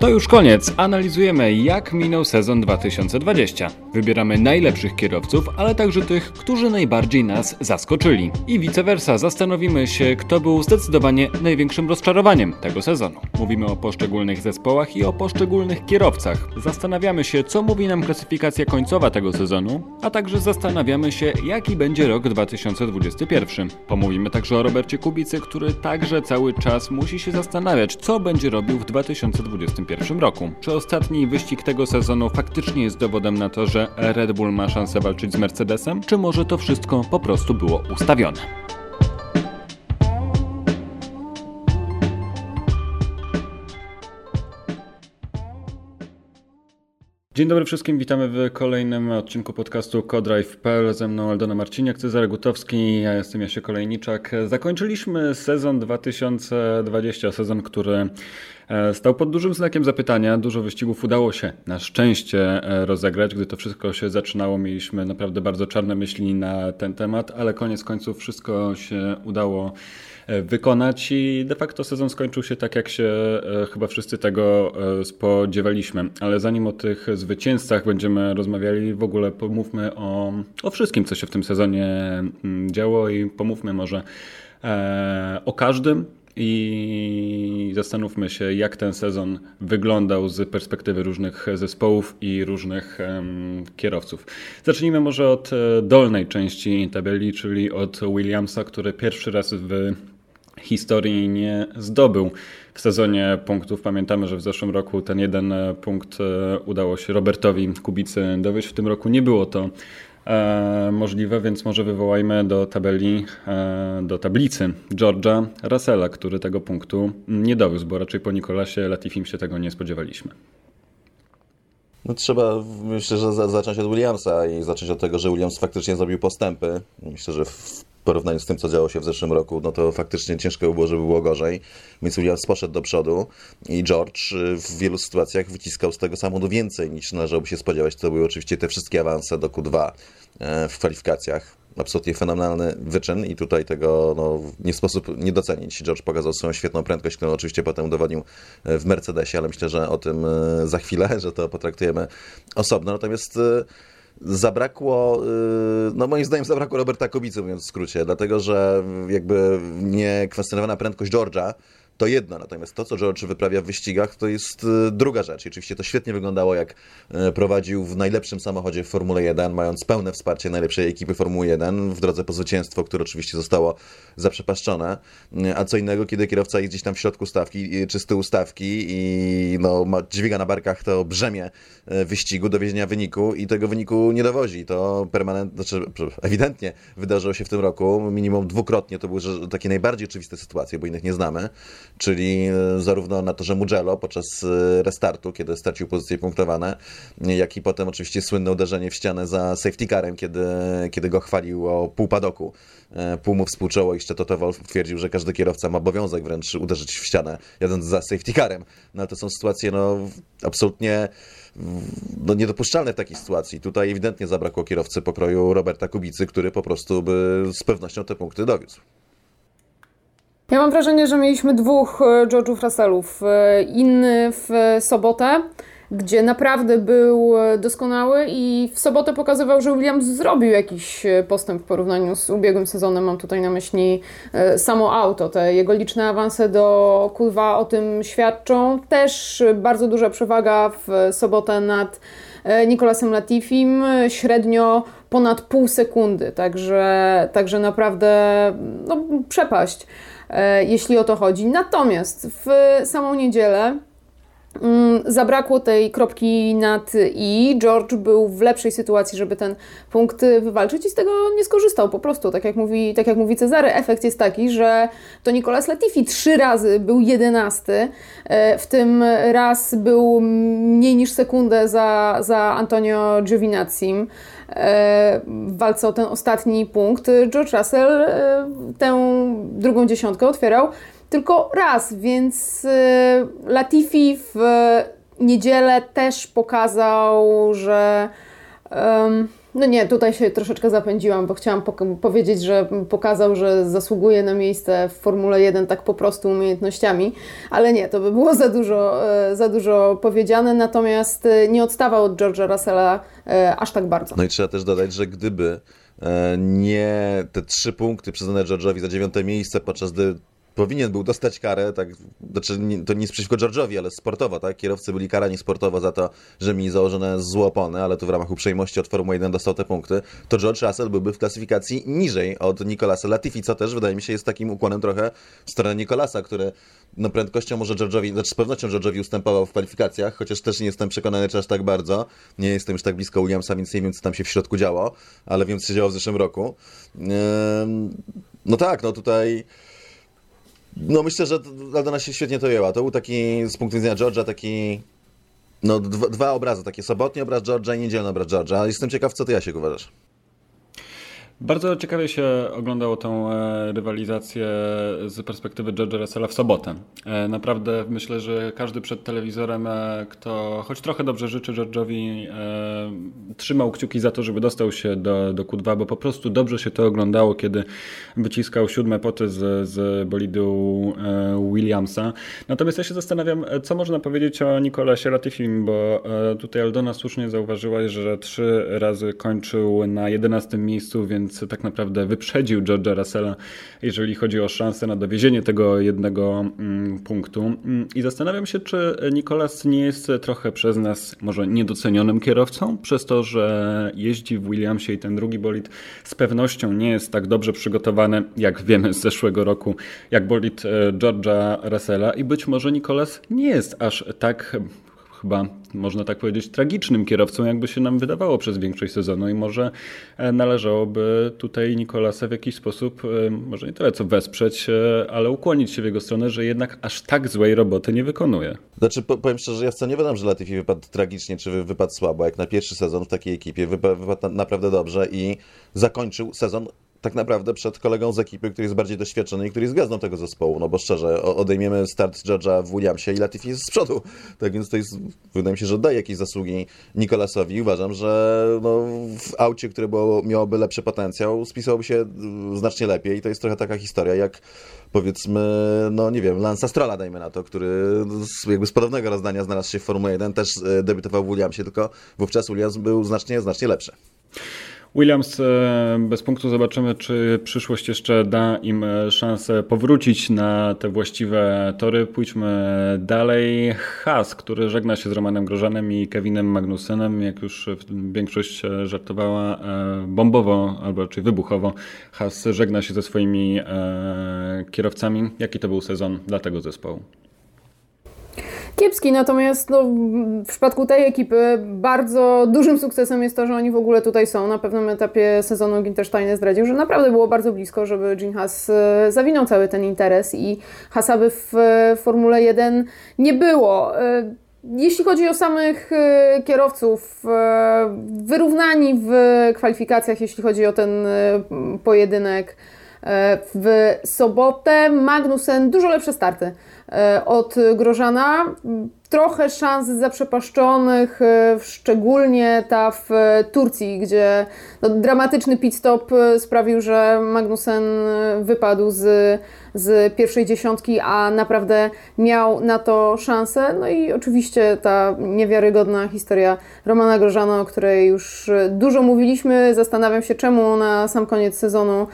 To już koniec. Analizujemy, jak minął sezon 2020. Wybieramy najlepszych kierowców, ale także tych, którzy najbardziej nas zaskoczyli. I vice versa, zastanowimy się, kto był zdecydowanie największym rozczarowaniem tego sezonu. Mówimy o poszczególnych zespołach i o poszczególnych kierowcach. Zastanawiamy się, co mówi nam klasyfikacja końcowa tego sezonu, a także zastanawiamy się, jaki będzie rok 2021. Pomówimy także o Robercie Kubicy, który także cały czas musi się zastanawiać, co będzie robił w 2021 roku. Czy ostatni wyścig tego sezonu faktycznie jest dowodem na to, że Red Bull ma szansę walczyć z Mercedesem, czy może to wszystko po prostu było ustawione? Dzień dobry wszystkim, witamy w kolejnym odcinku podcastu Codrive.pl. Ze mną Aldona Marciniak, Cezary Gutowski, ja jestem Jasie Kolejniczak. Zakończyliśmy sezon 2020, sezon, który stał pod dużym znakiem zapytania. Dużo wyścigów udało się na szczęście e, rozegrać. Gdy to wszystko się zaczynało, mieliśmy naprawdę bardzo czarne myśli na ten temat, ale koniec końców wszystko się udało E, wykonać i de facto sezon skończył się tak, jak się e, chyba wszyscy tego e, spodziewaliśmy. Ale zanim o tych zwycięzcach będziemy rozmawiali, w ogóle pomówmy o, o wszystkim, co się w tym sezonie mm, działo i pomówmy może o każdym, i zastanówmy się, jak ten sezon wyglądał z perspektywy różnych zespołów i różnych um, kierowców. Zacznijmy może od dolnej części tabeli, czyli od Williamsa, który pierwszy raz w historii nie zdobył w sezonie punktów. Pamiętamy, że w zeszłym roku ten jeden e, punkt e, udało się Robertowi Kubicy dowieść. W tym roku nie było to e, możliwe, więc może wywołajmy do tabeli, e, do tablicy George'a Russella, który tego punktu nie dowiózł, bo raczej po Nikolasie Latifim się tego nie spodziewaliśmy. No trzeba, myślę, że zacząć od Williamsa i zacząć od tego, że Williams faktycznie zrobił postępy. Myślę, że w porównaniu z tym, co działo się w zeszłym roku, no to faktycznie ciężko by było, żeby było gorzej. Więc Williams poszedł do przodu i George y, w wielu sytuacjach wyciskał z tego samochodu więcej niż należałoby się spodziewać. To były oczywiście te wszystkie awanse do Q2 e, w kwalifikacjach. Absolutnie fenomenalny wyczyn i tutaj tego no, nie sposób nie docenić. George pokazał swoją świetną prędkość, którą oczywiście potem udowodnił e, w Mercedesie, ale myślę, że o tym e, za chwilę, że to potraktujemy osobno. Natomiast zabrakło, y, no moim zdaniem zabrakło Roberta Kubicy, mówiąc w skrócie, dlatego że jakby niekwestionowana prędkość George'a to jedno, natomiast to, co George wyprawia w wyścigach, to jest y, druga rzecz. I oczywiście to świetnie wyglądało, jak y, prowadził w najlepszym samochodzie w Formule 1, mając pełne wsparcie najlepszej ekipy Formuły 1 w drodze po zwycięstwo, które oczywiście zostało zaprzepaszczone. Y, a co innego, kiedy kierowca jest gdzieś tam w środku stawki, czy z tyłu stawki i no, ma, dźwiga na barkach to brzemię wyścigu, dowiezienia wyniku i tego wyniku nie dowozi. To permanentnie, znaczy ewidentnie wydarzyło się w tym roku, minimum dwukrotnie. To były takie najbardziej oczywiste sytuacje, bo innych nie znamy czyli e, zarówno na torze Mugello podczas e, restartu, kiedy stracił pozycje punktowane, jak i potem oczywiście słynne uderzenie w ścianę za safety carem, kiedy, kiedy go chwalił o pół padoku. E, pół mu współczoło i Szczeto Wolf twierdził, że każdy kierowca ma obowiązek wręcz uderzyć w ścianę, jadąc za safety carem. No ale to są sytuacje no, absolutnie no, niedopuszczalne w takiej sytuacji. Tutaj ewidentnie zabrakło kierowcy pokroju Roberta Kubicy, który po prostu by z pewnością te punkty dowiózł. Ja mam wrażenie, że mieliśmy dwóch e, George'ów Russellów. E, inny w sobotę, gdzie naprawdę był e, doskonały i w sobotę pokazywał, że Williams zrobił jakiś postęp w porównaniu z ubiegłym sezonem. Mam tutaj na myśli samo auto. Te jego liczne awanse do Q2 o tym świadczą. Też bardzo duża przewaga w sobotę nad Nicolasem Latifim. Średnio ponad pół sekundy, także, także naprawdę no, przepaść. E, jeśli o to chodzi. Natomiast w samą niedzielę mm, zabrakło tej kropki nad i. George był w lepszej sytuacji, żeby ten punkt wywalczyć i z tego nie skorzystał po prostu. Tak jak mówi, tak jak mówi Cezary, efekt jest taki, że to Nicolas Latifi trzy razy był jedenasty, e, w tym raz był mniej niż sekundę za, za Antonio Giovinazzim w walce o ten ostatni punkt George Russell e, tę drugą dziesiątkę otwierał tylko raz, więc e, Latifi w niedzielę też pokazał, że Um, no nie, tutaj się troszeczkę zapędziłam, bo chciałam powiedzieć, że pokazał, że zasługuje na miejsce w Formule 1 tak po prostu umiejętnościami, ale nie, to by było za dużo, e, za dużo powiedziane, natomiast e, nie odstawał od George'a Russella e, aż tak bardzo. No i trzeba też dodać, że gdyby nie te trzy punkty przyznane George'owi za dziewiąte miejsce, podczas gdy powinien był dostać karę, tak, znaczy to nic przeciwko George'owi, ale sportowo, tak? Kierowcy byli karani sportowo za to, że mi założone złopony, ale tu w ramach uprzejmości od Formuły 1 dostał te punkty, to George Russell byłby w klasyfikacji niżej od Nicolasa Latifi, co też wydaje mi się jest takim ukłonem trochę w stronę Nicolasa, który no prędkością może George'owi, znaczy z pewnością George'owi ustępował w kwalifikacjach, chociaż też nie jestem przekonany, czy aż tak bardzo. Nie jestem już tak blisko Williamsa, więc nie wiem, co tam się w środku działo, ale wiem, co się działo w zeszłym roku. No tak, no tutaj no myślę, że Aldona się świetnie to jęła. To był taki, z punktu widzenia George'a, taki no, dwa, dwa, obrazy, takie sobotni obraz George'a i niedzielny obraz George'a. Jestem ciekaw, co ty, Jasiek, uważasz? Bardzo ciekawie się oglądało tą e, rywalizację z perspektywy George'a Russella w sobotę. E, naprawdę myślę, że każdy przed telewizorem, e, kto choć trochę dobrze życzy George'owi, trzymał kciuki za to, żeby dostał się do, do Q2, bo po prostu dobrze się to oglądało, kiedy wyciskał siódme poty z, z bolidu Williamsa. Natomiast ja się zastanawiam, co można powiedzieć o Nikolasie Latifim, bo tutaj Aldona słusznie zauważyła, że trzy razy kończył na 11 miejscu, więc więc tak naprawdę wyprzedził George'a Russella, jeżeli chodzi o szansę na dowiezienie tego jednego mm, punktu. Mm, I zastanawiam się, czy Nicolas nie jest trochę przez nas może niedocenionym kierowcą, przez to, że jeździ w Williamsie i ten drugi bolid z pewnością nie jest tak dobrze przygotowany, jak wiemy z zeszłego roku, jak bolid e, George'a Russella i być może Nicolas nie jest aż tak chyba można tak powiedzieć, tragicznym kierowcą, jakby się nam wydawało przez większość sezonu i może e, należałoby tutaj Nikolasa w jakiś sposób, e, może nie tyle co wesprzeć, e, ale ukłonić się w jego stronę, że jednak aż tak złej roboty nie wykonuje. Znaczy, powiem szczerze, ja wcale nie wiadomo, że Latifi wypadł tragicznie, czy wypadł słabo, jak na pierwszy sezon w takiej ekipie wypadł naprawdę dobrze i zakończył sezon tak naprawdę przed kolegą z ekipy, który jest bardziej doświadczony i który jest gwiazdą tego zespołu, no bo szczerze, odejmiemy start George'a w Williamsie i Latifi jest z przodu, tak więc to jest, wydaje mi się, że daje jakieś zasługi Nikolasowi. Uważam, że no, w aucie, które było, miałoby lepszy potencjał, spisałby się znacznie lepiej i to jest trochę taka historia, jak powiedzmy, no nie wiem, Lance Strolla dajmy na to, który jakby z podobnego rozdania znalazł się w Formule 1, też e, debiutował w Williamsie, tylko wówczas Williams był znacznie, znacznie lepszy. Williams e, bez punktu zobaczymy, czy przyszłość jeszcze da im e, szansę powrócić na te właściwe tory. Pójdźmy dalej. Haas, który żegna się z Romanem Grożanem i Kevinem Magnusenem, jak już większość e, żartowała, bombowo albo raczej wybuchowo. Haas żegna się ze swoimi kierowcami. Jaki to był sezon dla tego zespołu? Kiepski, natomiast no, w przypadku tej ekipy bardzo dużym sukcesem jest to, że oni w ogóle tutaj są. Na pewnym etapie sezonu Gintersteiner zdradził, że naprawdę było bardzo blisko, żeby Gene Haas e, zawinął cały ten interes i Hasaby w Formule 1 nie było. E, jeśli chodzi o samych e, kierowców, wyrównani w kwalifikacjach, jeśli chodzi o ten pojedynek w sobotę, Magnussen dużo lepsze starty. E, od Grożana. Trochę szans zaprzepaszczonych, e, szczególnie ta w Turcji, gdzie no, dramatyczny pit stop e, sprawił, że Magnussen wypadł z, z pierwszej dziesiątki, a naprawdę miał na to szansę. No i oczywiście ta niewiarygodna historia Romana Grożana, o której już dużo mówiliśmy. Zastanawiam się, czemu na sam koniec sezonu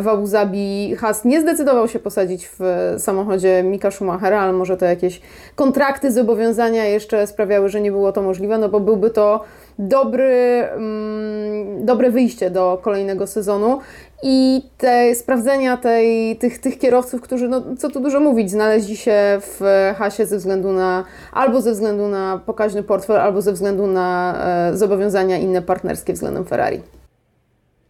w Abu Zabi Has nie zdecydował się posadzić w samochodzie Mika Schumachera, ale może to jakieś kontrakty, zobowiązania jeszcze sprawiały, że nie było to możliwe, no bo byłby to dobry, mm, dobre wyjście do kolejnego sezonu i te sprawdzenia tej, tych, tych kierowców, którzy, no co tu dużo mówić, znaleźli się w hasie ze względu na, albo ze względu na pokaźny portfel, albo ze względu na e, zobowiązania inne partnerskie względem Ferrari.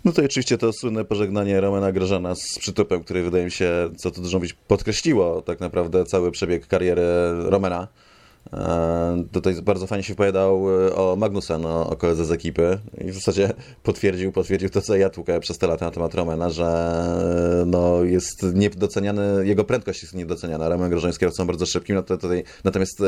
No to oczywiście to słynne pożegnanie Romana Grożana z przytupem, które wydaje mi się, co tu dużo mówić, podkreśliło tak naprawdę cały przebieg kariery Romana. E, tutaj bardzo fajnie się wypowiadał e, o Magnusen, o, o koledze z ekipy i w zasadzie potwierdził, potwierdził to, co ja tłukałem przez te lata na temat Romana, że e, no, jest niedoceniany, jego prędkość jest niedoceniana. Roman Grożoń jest kierowcą bardzo szybkim, no natomiast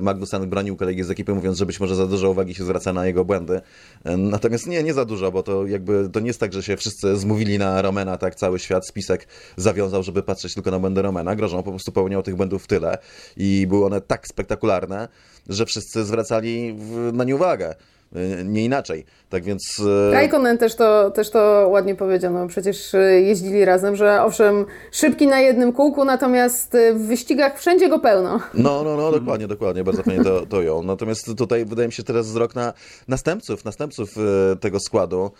Magnusen bronił kolegi z ekipy, mówiąc, że być może za dużo uwagi się zwraca na jego błędy. Natomiast nie, nie za dużo, bo to jakby to nie jest tak, że się wszyscy zmówili na Romana, tak cały świat spisek zawiązał, żeby patrzeć tylko na błędy Romana. Grożą po prostu popełniał tych błędów tyle i były one tak spektakularne, spektakularne, że wszyscy zwracali na nie uwagę. Y, nie inaczej. Tak więc. Y, Raikkonen też to, też to ładnie powiedział. No, przecież y, jeździli razem, że owszem, szybki na jednym kółku, natomiast w wyścigach wszędzie go pełno. No, no, no, dokładnie, dokładnie. Bardzo fajnie to, to ją. Natomiast tutaj wydaje mi się teraz wzrok na następców, następców tego składu,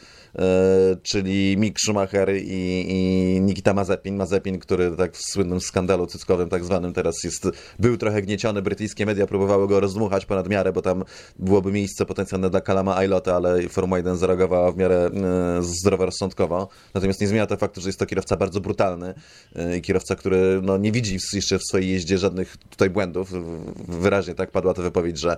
czyli Mick Schumacher i, i Nikita Mazepin. Mazepin, który tak w słynnym skandalu cyckowym tak zwanym teraz jest, był trochę gnieciony. Brytyjskie media próbowały go rozdmuchać ponad miarę, bo tam byłoby miejsce potencjalne dla Kalama Ailota, ale Formuła 1 zareagowała w miarę e, zdroworozsądkowo. Natomiast nie zmienia to faktu, że jest to kierowca bardzo brutalny e, i kierowca, który no, nie widzi jeszcze w swojej jeździe żadnych tutaj błędów. Wyraźnie tak padła ta wypowiedź, że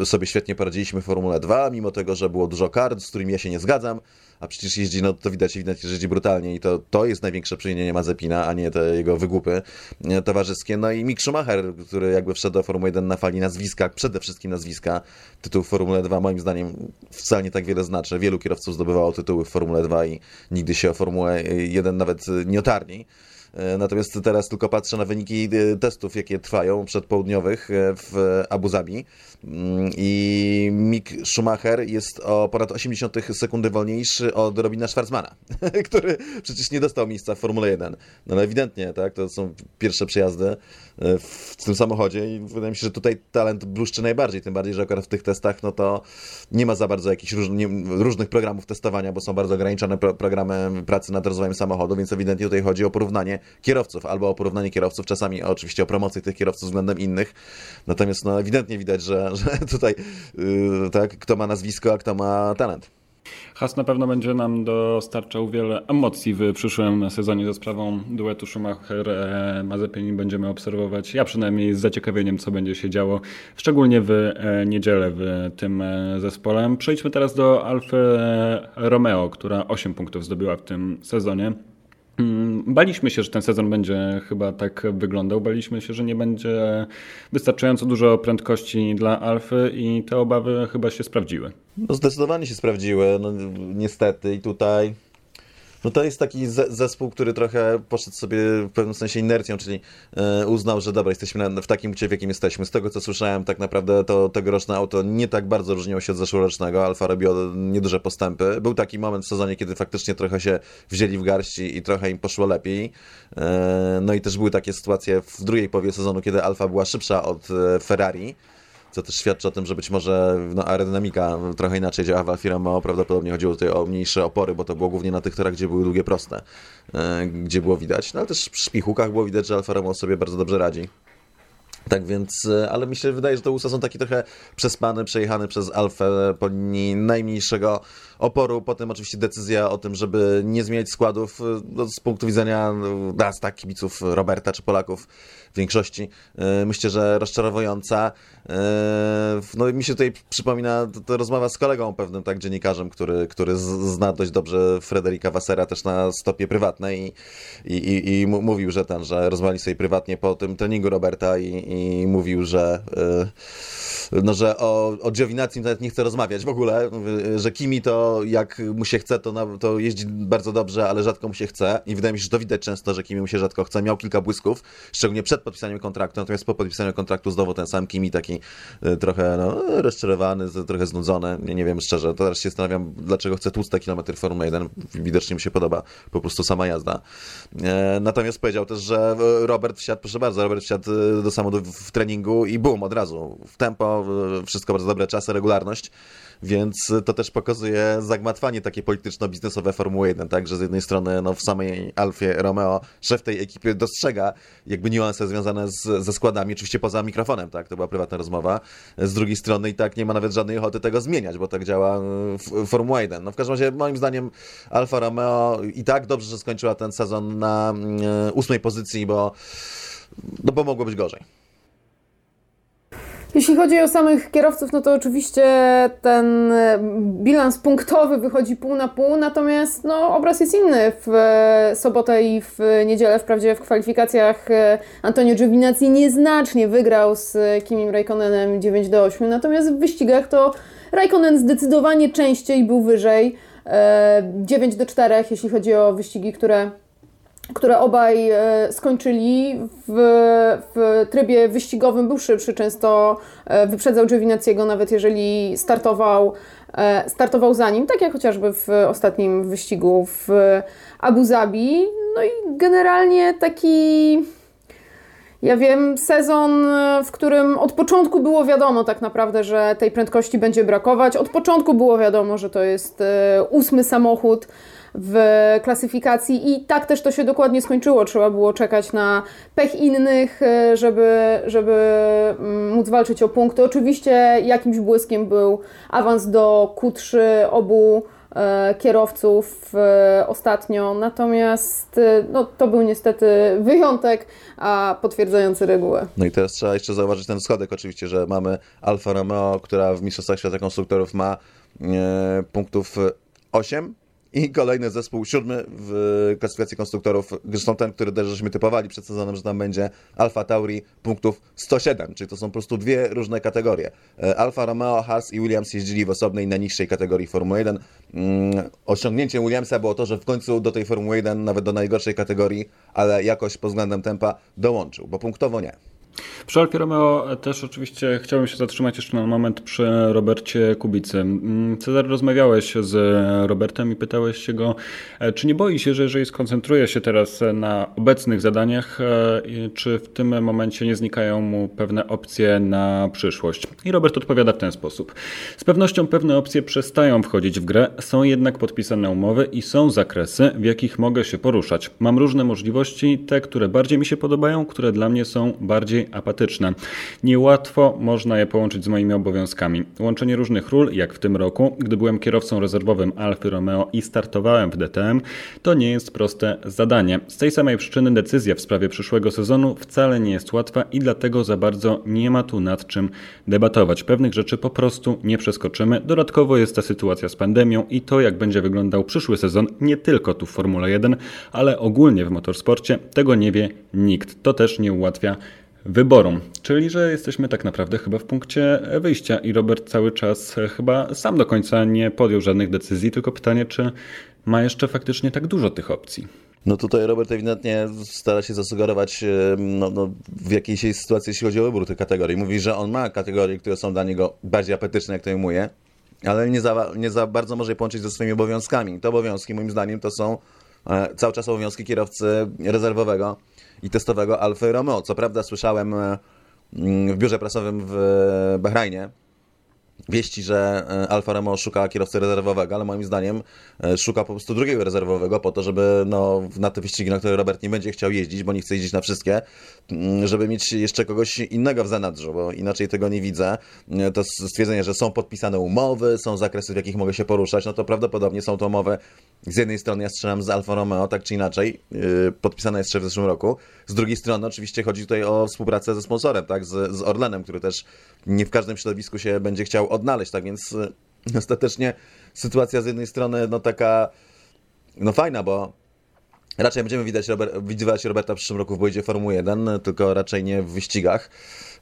e, sobie świetnie poradziliśmy w Formule 2, mimo tego, że było dużo kart, z którymi ja się nie zgadzam a przecież jeździ, no to widać, widać, że jeździ brutalnie i to, to jest największe przewinienie Mazepina, a nie te jego wygłupy e, towarzyskie. No i Mick Schumacher, który jakby wszedł do Formuły 1 na fali nazwiska, przede wszystkim nazwiska, tytuł w Formule 2 moim zdaniem wcale nie tak wiele znaczy. Wielu kierowców zdobywało tytuły w Formule 2 i nigdy się o Formułę 1 nawet nie otarli. E, natomiast teraz tylko patrzę na wyniki e, testów, jakie trwają przedpołudniowych w Abu Zabi. Mm, I Mick Schumacher jest o ponad 80 sekundy wolniejszy od Robina Schwarzmana, który przecież nie dostał miejsca w Formule 1. No ale ewidentnie, tak, to są pierwsze przejazdy w tym samochodzie i wydaje mi się, że tutaj talent bluszczy najbardziej, tym bardziej, że akurat w tych testach no to nie ma za bardzo jakichś róż, nie, różnych programów testowania, bo są bardzo ograniczone pro, programy pracy nad rozwojem samochodu, więc ewidentnie tutaj chodzi o porównanie kierowców, albo o porównanie kierowców, czasami oczywiście o promocję tych kierowców względem innych, natomiast no ewidentnie widać, że, że tutaj yy, tak, kto ma nazwisko, a kto ma talent. Has na pewno będzie nam dostarczał wiele emocji w przyszłym sezonie ze sprawą duetu Schumacher-Mazepin. Będziemy obserwować, ja przynajmniej z zaciekawieniem, co będzie się działo, szczególnie w e, niedzielę w tym e, zespole. Przejdźmy teraz do Alfy Romeo, która 8 punktów zdobyła w tym sezonie. Baliśmy się, że ten sezon będzie chyba tak wyglądał. Baliśmy się, że nie będzie wystarczająco dużo prędkości dla Alfy i te obawy chyba się sprawdziły. No zdecydowanie się sprawdziły, no, niestety i tutaj no to jest taki zespół, który trochę poszedł sobie w pewnym sensie inercją, czyli e, uznał, że dobra, jesteśmy w takim ucie, w jakim jesteśmy. Z tego, co słyszałem, tak naprawdę to tegoroczne auto nie tak bardzo różniło się od zeszłorocznego. Alfa robiło nieduże postępy. Był taki moment w sezonie, kiedy faktycznie trochę się wzięli w garści i trochę im poszło lepiej. E, no i też były takie sytuacje w drugiej połowie sezonu, kiedy Alfa była szybsza od e, Ferrari co też świadczy o tym, że być może no, aerodynamika trochę inaczej działa w Alfa Romeo. Prawdopodobnie chodziło tutaj o mniejsze opory, bo to było głównie na tych torach, gdzie były długie, proste, e, gdzie było widać. No ale też przy szpichukach było widać, że Alfa Romeo sobie bardzo dobrze radzi. Tak więc, e, ale mi się wydaje, że to USA są taki trochę przespany, przejechany przez Alfę po najmniejszego oporu. Potem oczywiście decyzja o tym, żeby nie zmieniać składów e, no, z punktu widzenia nas, tak, kibiców Roberta czy Polaków w większości. E, myślę, że rozczarowująca. No mi się tutaj przypomina to rozmowa z kolegą pewnym, tak, dziennikarzem, który, który zna dość dobrze Frederika Wassera też na stopie prywatnej i, i, i mówił, że ten, że rozmawiali sobie prywatnie po tym treningu Roberta i, i mówił, że, y, no, że o, o Giovinacji nawet nie chce rozmawiać w ogóle, że Kimi to jak mu się chce, to, to jeździ bardzo dobrze, ale rzadko mu się chce i wydaje mi się, że to widać często, że Kimi mu się rzadko chce. Miał kilka błysków, szczególnie przed podpisaniem kontraktu, natomiast po podpisaniu kontraktu znowu ten sam Kimi taki y, trochę no, rozczarowany, trochę znudzony, nie, nie wiem szczerze, teraz się zastanawiam, dlaczego chce tłuste kilometry Formuły 1, widocznie mi się podoba po prostu sama jazda. E, natomiast powiedział też, że Robert wsiadł, proszę bardzo, Robert wsiadł y, do samochodu w treningu i boom, od razu w tempo, wszystko bardzo dobre czasy, regularność, więc to też pokazuje zagmatwanie takie polityczno-biznesowe Formuły 1, tak, że z jednej strony no, w samej Alfie Romeo szef tej ekipy dostrzega jakby niuanse związane z, ze składami, oczywiście poza mikrofonem, tak, to była prywatna rozmowa, z drugiej strony i tak nie ma nawet żadnej ochoty tego zmieniać, bo tak działa Formuła 1. No w każdym razie moim zdaniem Alfa Romeo i tak dobrze, że skończyła ten sezon na mm, ósmej pozycji, bo no bo mogło być gorzej. Jeśli chodzi o samych kierowców, no to oczywiście ten bilans punktowy wychodzi pół na pół, natomiast no, obraz jest inny w sobotę i w niedzielę. Wprawdzie w kwalifikacjach Antonio Giovinazzi nieznacznie wygrał z Kimim Raikkonenem 9 do 8, natomiast w wyścigach to Raikkonen zdecydowanie częściej był wyżej. 9 do 4, jeśli chodzi o wyścigi, które które obaj e, skończyli w, w trybie wyścigowym, był szybszy, często e, wyprzedzał Giovinazziego, nawet jeżeli startował, e, startował za nim, tak jak chociażby w ostatnim wyścigu w Abu Zabi. No i generalnie taki ja wiem, sezon, w którym od początku było wiadomo tak naprawdę, że tej prędkości będzie brakować. Od początku było wiadomo, że to jest ósmy samochód w klasyfikacji i tak też to się dokładnie skończyło. Trzeba było czekać na pech innych, e, żeby, żeby mm, móc walczyć o punkty. Oczywiście jakimś błyskiem był awans do Q3 obu e, kierowców e, ostatnio, natomiast no, to był niestety wyjątek, a potwierdzający regułę. No i teraz trzeba jeszcze zauważyć ten schodek oczywiście, że mamy Alfa Romeo, która w Mistrzostwach Świata Konstruktorów ma punktów 8, i kolejny zespół, siódmy w klasyfikacji konstruktorów, zresztą ten, który też żeśmy typowali przed sezonem, że tam będzie Alfa Tauri punktów 107, czyli to są po prostu dwie różne kategorie. E, Alfa Romeo, Haas i Williams jeździli w osobnej, najniższej kategorii Formuły 1. Mm, osiągnięciem Williamsa było to, że w końcu do tej Formuły 1, nawet do najgorszej kategorii, ale jakoś pod względem tempa dołączył, bo punktowo nie. Przy Alfie Romeo też oczywiście chciałbym się zatrzymać jeszcze na moment przy Robercie Kubicy. Mm, Cezar, rozmawiałeś z Robertem i pytałeś się go, e, czy nie boi się, że jeżeli skoncentruje się teraz na obecnych zadaniach, e, czy w tym momencie nie znikają mu pewne opcje na przyszłość? I Robert odpowiada w ten sposób. Z pewnością pewne opcje przestają wchodzić w grę, są jednak podpisane umowy i są zakresy, w jakich mogę się poruszać. Mam różne możliwości, te, które bardziej mi się podobają, które dla mnie są bardziej apatyczne. Niełatwo można je połączyć z moimi obowiązkami. Łączenie różnych ról, jak w tym roku, gdy byłem kierowcą rezerwowym Alfy Romeo i startowałem w DTM, to nie jest proste zadanie. Z tej samej przyczyny decyzja w sprawie przyszłego sezonu wcale nie jest łatwa i dlatego za bardzo nie ma tu nad czym debatować. Pewnych rzeczy po prostu nie przeskoczymy. Dodatkowo jest ta sytuacja z pandemią i to, jak będzie wyglądał przyszły sezon, nie tylko tu w Formule 1, ale ogólnie w motorsporcie, tego nie wie nikt. To też nie ułatwia wyborom. Czyli, że jesteśmy tak naprawdę chyba w punkcie wyjścia i Robert cały czas chyba sam do końca nie podjął żadnych decyzji, tylko pytanie, czy ma jeszcze faktycznie tak dużo tych opcji. No tutaj Robert ewidentnie stara się zasugerować no, no, w jakiejś sytuacji, jeśli chodzi o wybór tych kategorii. Mówi, że on ma kategorie, które są dla niego bardziej apetyczne, jak to ujmuje, ale nie za, nie za bardzo może je połączyć ze swoimi obowiązkami. Te obowiązki, moim zdaniem, to są e, cały czas obowiązki kierowcy rezerwowego i testowego Alfa Romeo. Co prawda słyszałem e, mm, w biurze prasowym w Bahrajnie, wieści, że e, Alfa Romeo szuka kierowcy rezerwowego, ale moim zdaniem e, szuka po prostu drugiego rezerwowego po to, żeby no, na te wyścigi, na które Robert nie będzie chciał jeździć, bo nie chce jeździć na wszystkie, mm, żeby mieć jeszcze kogoś innego w zanadrzu, bo inaczej tego nie widzę. E, to stwierdzenie, że są podpisane umowy, są zakresy, w jakich mogę się poruszać, no to prawdopodobnie są to umowy z jednej strony ja strzelam z Alfa Romeo, tak czy inaczej, podpisane jest jeszcze w zeszłym roku, z drugiej strony oczywiście chodzi tutaj o współpracę ze sponsorem, tak, z, z Orlenem, który też nie w każdym środowisku się będzie chciał odnaleźć, tak więc y, ostatecznie sytuacja z jednej strony no taka no fajna, bo raczej będziemy widać Robert, widywać Roberta w przyszłym roku w boidzie Formuły 1, tylko raczej nie w wyścigach,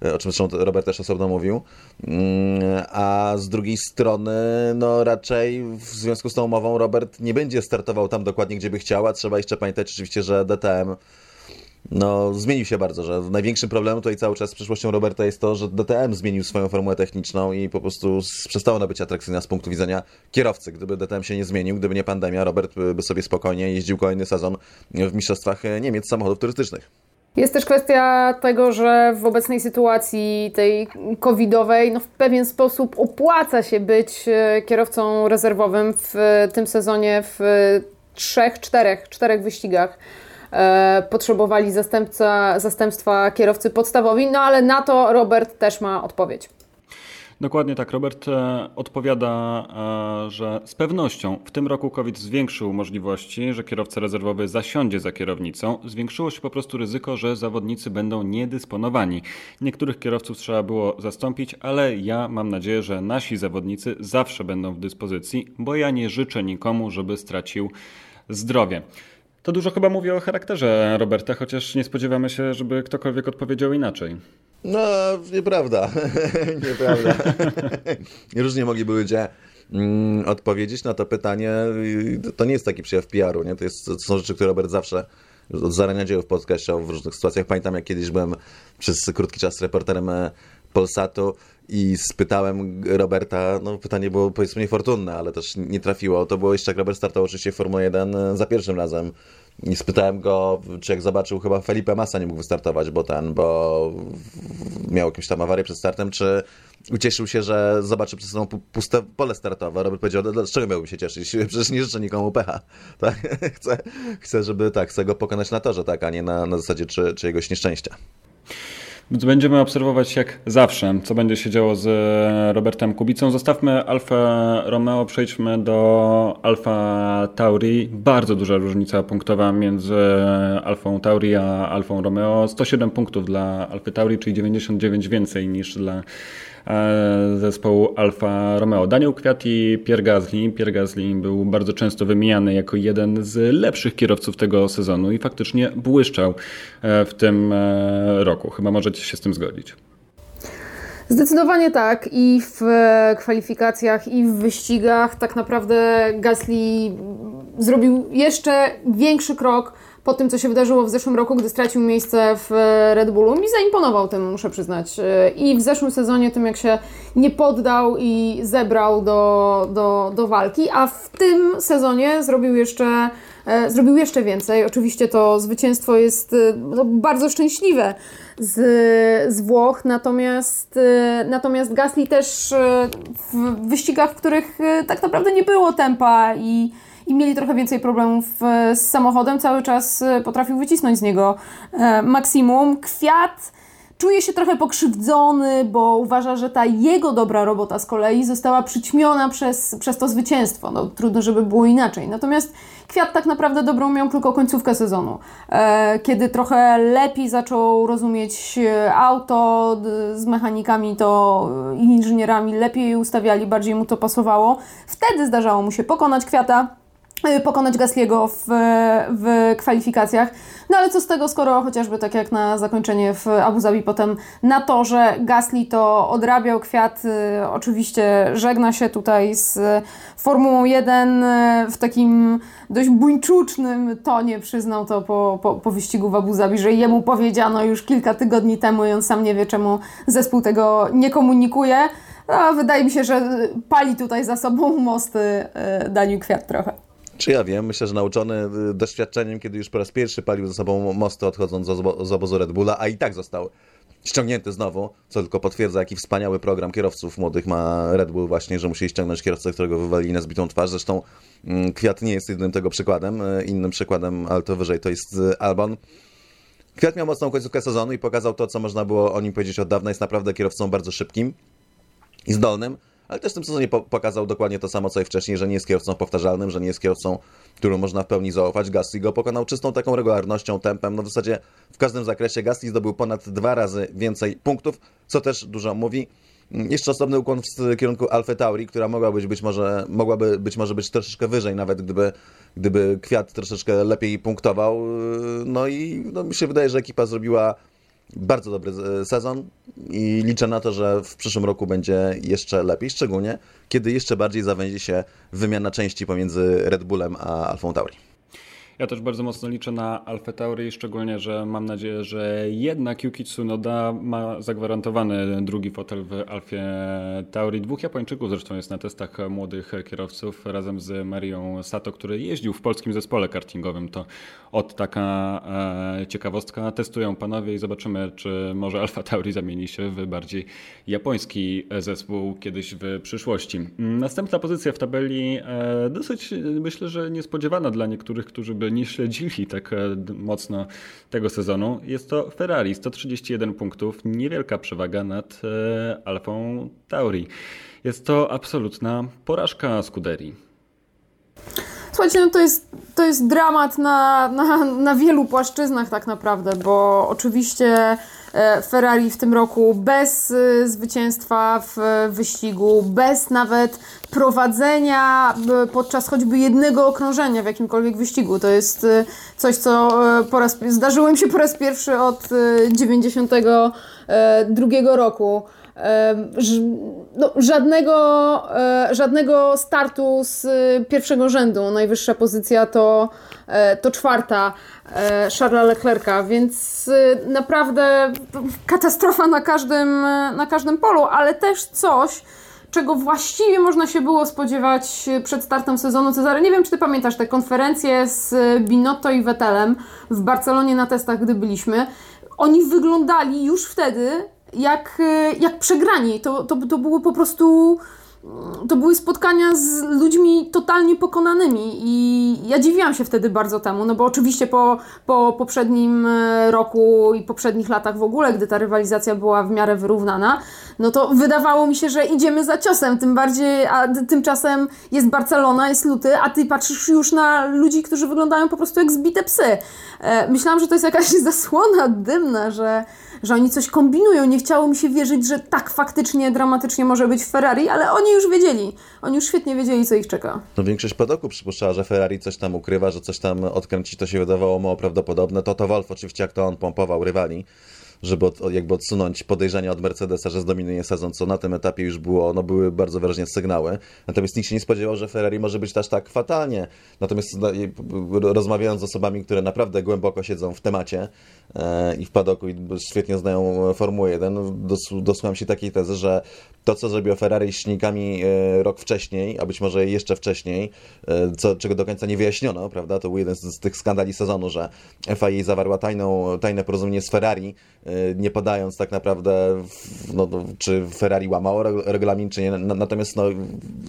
o czym zresztą Robert też osobno mówił, mm, a z drugiej strony no raczej w związku z tą umową Robert nie będzie startował tam dokładnie, gdzie by chciał, a trzeba jeszcze pamiętać oczywiście, że DTM no, zmienił się bardzo, że największym problemem tutaj cały czas z przyszłością Roberta jest to, że DTM zmienił swoją formułę techniczną i po prostu przestało ona być atrakcyjna z punktu widzenia kierowcy. Gdyby DTM się nie zmienił, gdyby nie pandemia, Robert by sobie spokojnie jeździł kolejny sezon w mistrzostwach Niemiec samochodów turystycznych. Jest też kwestia tego, że w obecnej sytuacji tej covidowej no w pewien sposób opłaca się być e, kierowcą rezerwowym w tym sezonie w trzech, czterech, czterech wyścigach. E, potrzebowali zastępca, zastępstwa kierowcy podstawowi, no ale na to Robert też ma odpowiedź. Dokładnie tak. Robert e, odpowiada, e, że z pewnością w tym roku COVID zwiększył możliwości, że kierowca rezerwowy zasiądzie za kierownicą. Zwiększyło się po prostu ryzyko, że zawodnicy będą niedysponowani. Niektórych kierowców trzeba było zastąpić, ale ja mam nadzieję, że nasi zawodnicy zawsze będą w dyspozycji, bo ja nie życzę nikomu, żeby stracił zdrowie. To dużo chyba mówi o charakterze Roberta, chociaż nie spodziewamy się, żeby ktokolwiek odpowiedział inaczej. No, nieprawda. nieprawda. Różnie mogliby ludzie mm, odpowiedzieć na to pytanie. To nie jest taki przejaw PR-u, nie? To, jest, to są rzeczy, które Robert zawsze od zarania dzieł w podcaście w różnych sytuacjach. Pamiętam, jak kiedyś byłem przez krótki czas reporterem e, Polsatu i spytałem Roberta, no pytanie było powiedzmy niefortunne, ale też nie trafiło. To było jeszcze jak Robert startował oczywiście w Formule 1 e, za pierwszym razem. I spytałem go, czy jak zobaczył, chyba Felipe Massa nie mógł wystartować, bo ten, bo miał jakąś tam awarię przed startem, czy ucieszył się, że zobaczy przed sobą puste pole startowe. Robert powiedział, dlaczego miałbym się cieszyć? Przecież nie życzę nikomu pecha. Tak? Chcę, chcę, żeby tak, chcę go pokonać na torze, tak, a nie na, na zasadzie czy, czyjegoś nieszczęścia. Będziemy obserwować jak zawsze, co będzie się działo z Robertem Kubicą. Zostawmy Alfa Romeo, przejdźmy do Alfa Tauri. Bardzo duża różnica punktowa między Alfą Tauri a Alfą Romeo. 107 punktów dla Alfy Tauri, czyli 99 więcej niż dla E, zespołu Alfa Romeo. Daniel Kwiat i Pierre Gasly. Pierre Gasly był bardzo często wymieniany jako jeden z lepszych kierowców tego sezonu i faktycznie błyszczał e, w tym e, roku. Chyba możecie się z tym zgodzić. Zdecydowanie tak. I w kwalifikacjach, i w wyścigach tak naprawdę Gasly zrobił jeszcze większy krok po tym, co się wydarzyło w zeszłym roku, gdy stracił miejsce w Red Bullu i zaimponował tym, muszę przyznać. I w zeszłym sezonie tym, jak się nie poddał i zebrał do, do, do walki, a w tym sezonie zrobił jeszcze e, zrobił jeszcze więcej. Oczywiście to zwycięstwo jest e, no, bardzo szczęśliwe z, z Włoch, natomiast, e, natomiast Gasly też w wyścigach, w których tak naprawdę nie było tempa i i mieli trochę więcej problemów e, z samochodem, cały czas e, potrafił wycisnąć z niego e, maksimum. Kwiat czuje się trochę pokrzywdzony, bo uważa, że ta jego dobra robota z kolei została przyćmiona przez, przez to zwycięstwo. No, trudno, żeby było inaczej. Natomiast Kwiat tak naprawdę dobrą miał tylko końcówkę sezonu, kiedy trochę lepiej zaczął rozumieć auto, z mechanikami to i inżynierami lepiej ustawiali, bardziej mu to pasowało. Wtedy zdarzało mu się pokonać Kwiata, pokonać Gasliego w, w kwalifikacjach. No ale co z tego, skoro chociażby tak jak na zakończenie w Abu Zabi potem na to, że Gasly to odrabiał kwiat, y, oczywiście żegna się tutaj z Formułą 1 y, w takim dość buńczucznym tonie, przyznał to po, po, po wyścigu w Abu Zabi, że jemu powiedziano już kilka tygodni temu i on sam nie wie czemu zespół tego nie komunikuje. A wydaje mi się, że pali tutaj za sobą mosty Daniel Kwiat trochę. Czy ja wiem, myślę, że nauczony y, doświadczeniem, kiedy już po raz pierwszy palił ze sobą mosty odchodząc z obozu Red Bulla, a i tak został ściągnięty znowu, co tylko potwierdza, jaki wspaniały program kierowców młodych ma Red Bull właśnie, że musi ściągnąć kierowcę, którego wywalili na zbitą twarz. Zresztą mm, Kwiat nie jest jedynym tego przykładem. Y, innym przykładem, ale to wyżej, to jest y, Albon. Kwiat miał mocną końcówkę sezonu i pokazał to, co można było o nim powiedzieć od dawna. Jest naprawdę kierowcą bardzo szybkim i zdolnym ale też w tym sezonie pokazał dokładnie to samo, co i wcześniej, że nie jest kierowcą powtarzalnym, że nie jest kierowcą, którym można w pełni zaufać. Gasly go pokonał czystą taką regularnością, tempem. No w zasadzie w każdym zakresie Gasly zdobył ponad dwa razy więcej punktów, co też dużo mówi. Mm, jeszcze osobny ukłon w kierunku Alfa Tauri, która mogła być, być może, mogłaby być może być troszeczkę wyżej, nawet gdyby, gdyby Kwiat troszeczkę lepiej punktował. No i no, mi się wydaje, że ekipa zrobiła bardzo dobry e, sezon i liczę na to, że w przyszłym roku będzie jeszcze lepiej, szczególnie kiedy jeszcze bardziej zawęzi się wymiana części pomiędzy Red Bullem a Alfą Tauri. Ja też bardzo mocno liczę na Alfa Tauri, szczególnie, że mam nadzieję, że jednak Yuki Tsunoda ma zagwarantowany drugi fotel w Alfie Tauri. Dwóch Japończyków zresztą jest na testach młodych kierowców razem z Marią Sato, który jeździł w polskim zespole kartingowym. To od taka e, ciekawostka. Testują panowie i zobaczymy, czy może Alfa Tauri zamieni się w bardziej japoński zespół kiedyś w przyszłości. Następna pozycja w tabeli e, dosyć myślę, że niespodziewana dla niektórych, którzy by nie śledzili tak mocno tego sezonu, jest to Ferrari. 131 punktów, niewielka przewaga nad Alfą Tauri. Jest to absolutna porażka Scuderii. Słuchajcie, no to jest, to jest dramat na, na, na wielu płaszczyznach tak naprawdę, bo oczywiście e, Ferrari w tym roku bez e, zwycięstwa w wyścigu, bez nawet prowadzenia e, podczas choćby jednego okrążenia w jakimkolwiek wyścigu. To jest coś, co po raz, zdarzyło im się po raz pierwszy od 92 roku no, żadnego, e, żadnego startu z pierwszego rzędu. Najwyższa pozycja to, e, to czwarta e, Charlesa Leclerca, więc naprawdę katastrofa na każdym, na każdym polu, ale też coś, czego właściwie można się było spodziewać przed startem sezonu. Cezary, nie wiem, czy ty pamiętasz te konferencje z Binotto i Vettelem w Barcelonie na testach, gdy byliśmy. Oni wyglądali już wtedy jak, y, jak przegrani. To, to, to było po prostu. To były spotkania z ludźmi totalnie pokonanymi i ja dziwiłam się wtedy bardzo temu, no bo oczywiście po, po poprzednim y, roku i poprzednich latach w ogóle, gdy ta rywalizacja była w miarę wyrównana, no to wydawało mi się, że idziemy za ciosem, tym bardziej, a tymczasem jest Barcelona, jest luty, a ty patrzysz już na ludzi, którzy wyglądają po prostu jak zbite psy. E, myślałam, że to jest jakaś zasłona dymna, że że oni coś kombinują. Nie chciało mi się wierzyć, że tak faktycznie dramatycznie może być w Ferrari, ale oni już wiedzieli. Oni już świetnie wiedzieli, co ich czeka. No większość podoku przypuszczała, że Ferrari coś tam ukrywa, że coś tam odkręci, to się wydawało mało prawdopodobne. To to Wolf oczywiście, jak to on pompował rywali żeby od, jakby odsunąć podejrzenia od Mercedesa, że zdominuje sezon, co na tym etapie już było, no były bardzo wyraźnie sygnały. Natomiast nikt się nie spodziewał, że Ferrari może być też tak fatalnie. Natomiast no, rozmawiając z osobami, które naprawdę głęboko siedzą w temacie e, i w padoku i świetnie znają Formułę 1, dos, dosłuchałem się takiej tezy, że to, co zrobiło Ferrari z silnikami e, rok wcześniej, a być może jeszcze wcześniej, e, co, czego do końca nie wyjaśniono, prawda? To był jeden z, tych skandali sezonu, że FIA zawarła tajną, tajne porozumienie z Ferrari, e, nie podając tak naprawdę, no, czy Ferrari łamało regulamin, czy nie. Natomiast no,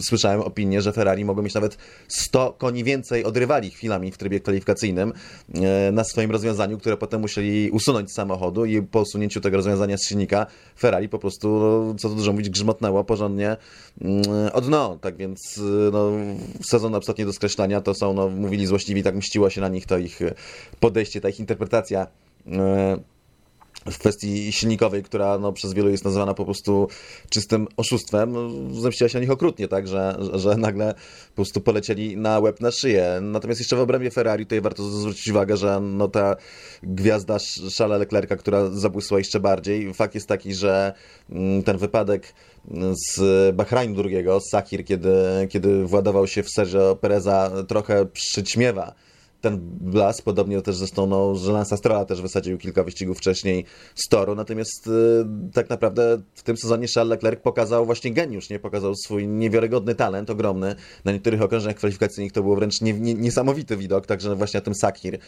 słyszałem opinię, że Ferrari mogło mieć nawet 100 koni więcej od rywali chwilami w trybie kwalifikacyjnym na swoim rozwiązaniu, które potem musieli usunąć z samochodu i po usunięciu tego rozwiązania z silnika Ferrari po prostu, no, co tu dużo mówić, grzmotnęło porządnie mm, od dno. Tak więc no, sezon absolutnie do skreślania to są, no, mówili złośliwi, tak mściło się na nich to ich podejście, ta ich interpretacja e, w kwestii silnikowej, która no, przez wielu jest nazywana po prostu czystym oszustwem, zemściła się na nich okrutnie, tak, że, że nagle po prostu polecieli na łeb na szyję. Natomiast jeszcze w obrębie Ferrari tutaj warto zwrócić uwagę, że no, ta gwiazda Charlesa Leclerca, która zabłysła jeszcze bardziej, fakt jest taki, że mm, ten wypadek z Bahrainu drugiego, z Sakir, kiedy, kiedy władował się w Sergio Pereza, trochę przyćmiewa ten blask, podobnie też zresztą, no, że Lance Strolla też wysadził kilka wyścigów wcześniej z toru, natomiast y, tak naprawdę w tym sezonie Charles Leclerc pokazał właśnie geniusz, nie? Pokazał swój niewiarygodny talent, ogromny. Na niektórych okrężeniach kwalifikacyjnych to było wręcz nie, nie, niesamowity widok, także właśnie na tym Sakir y,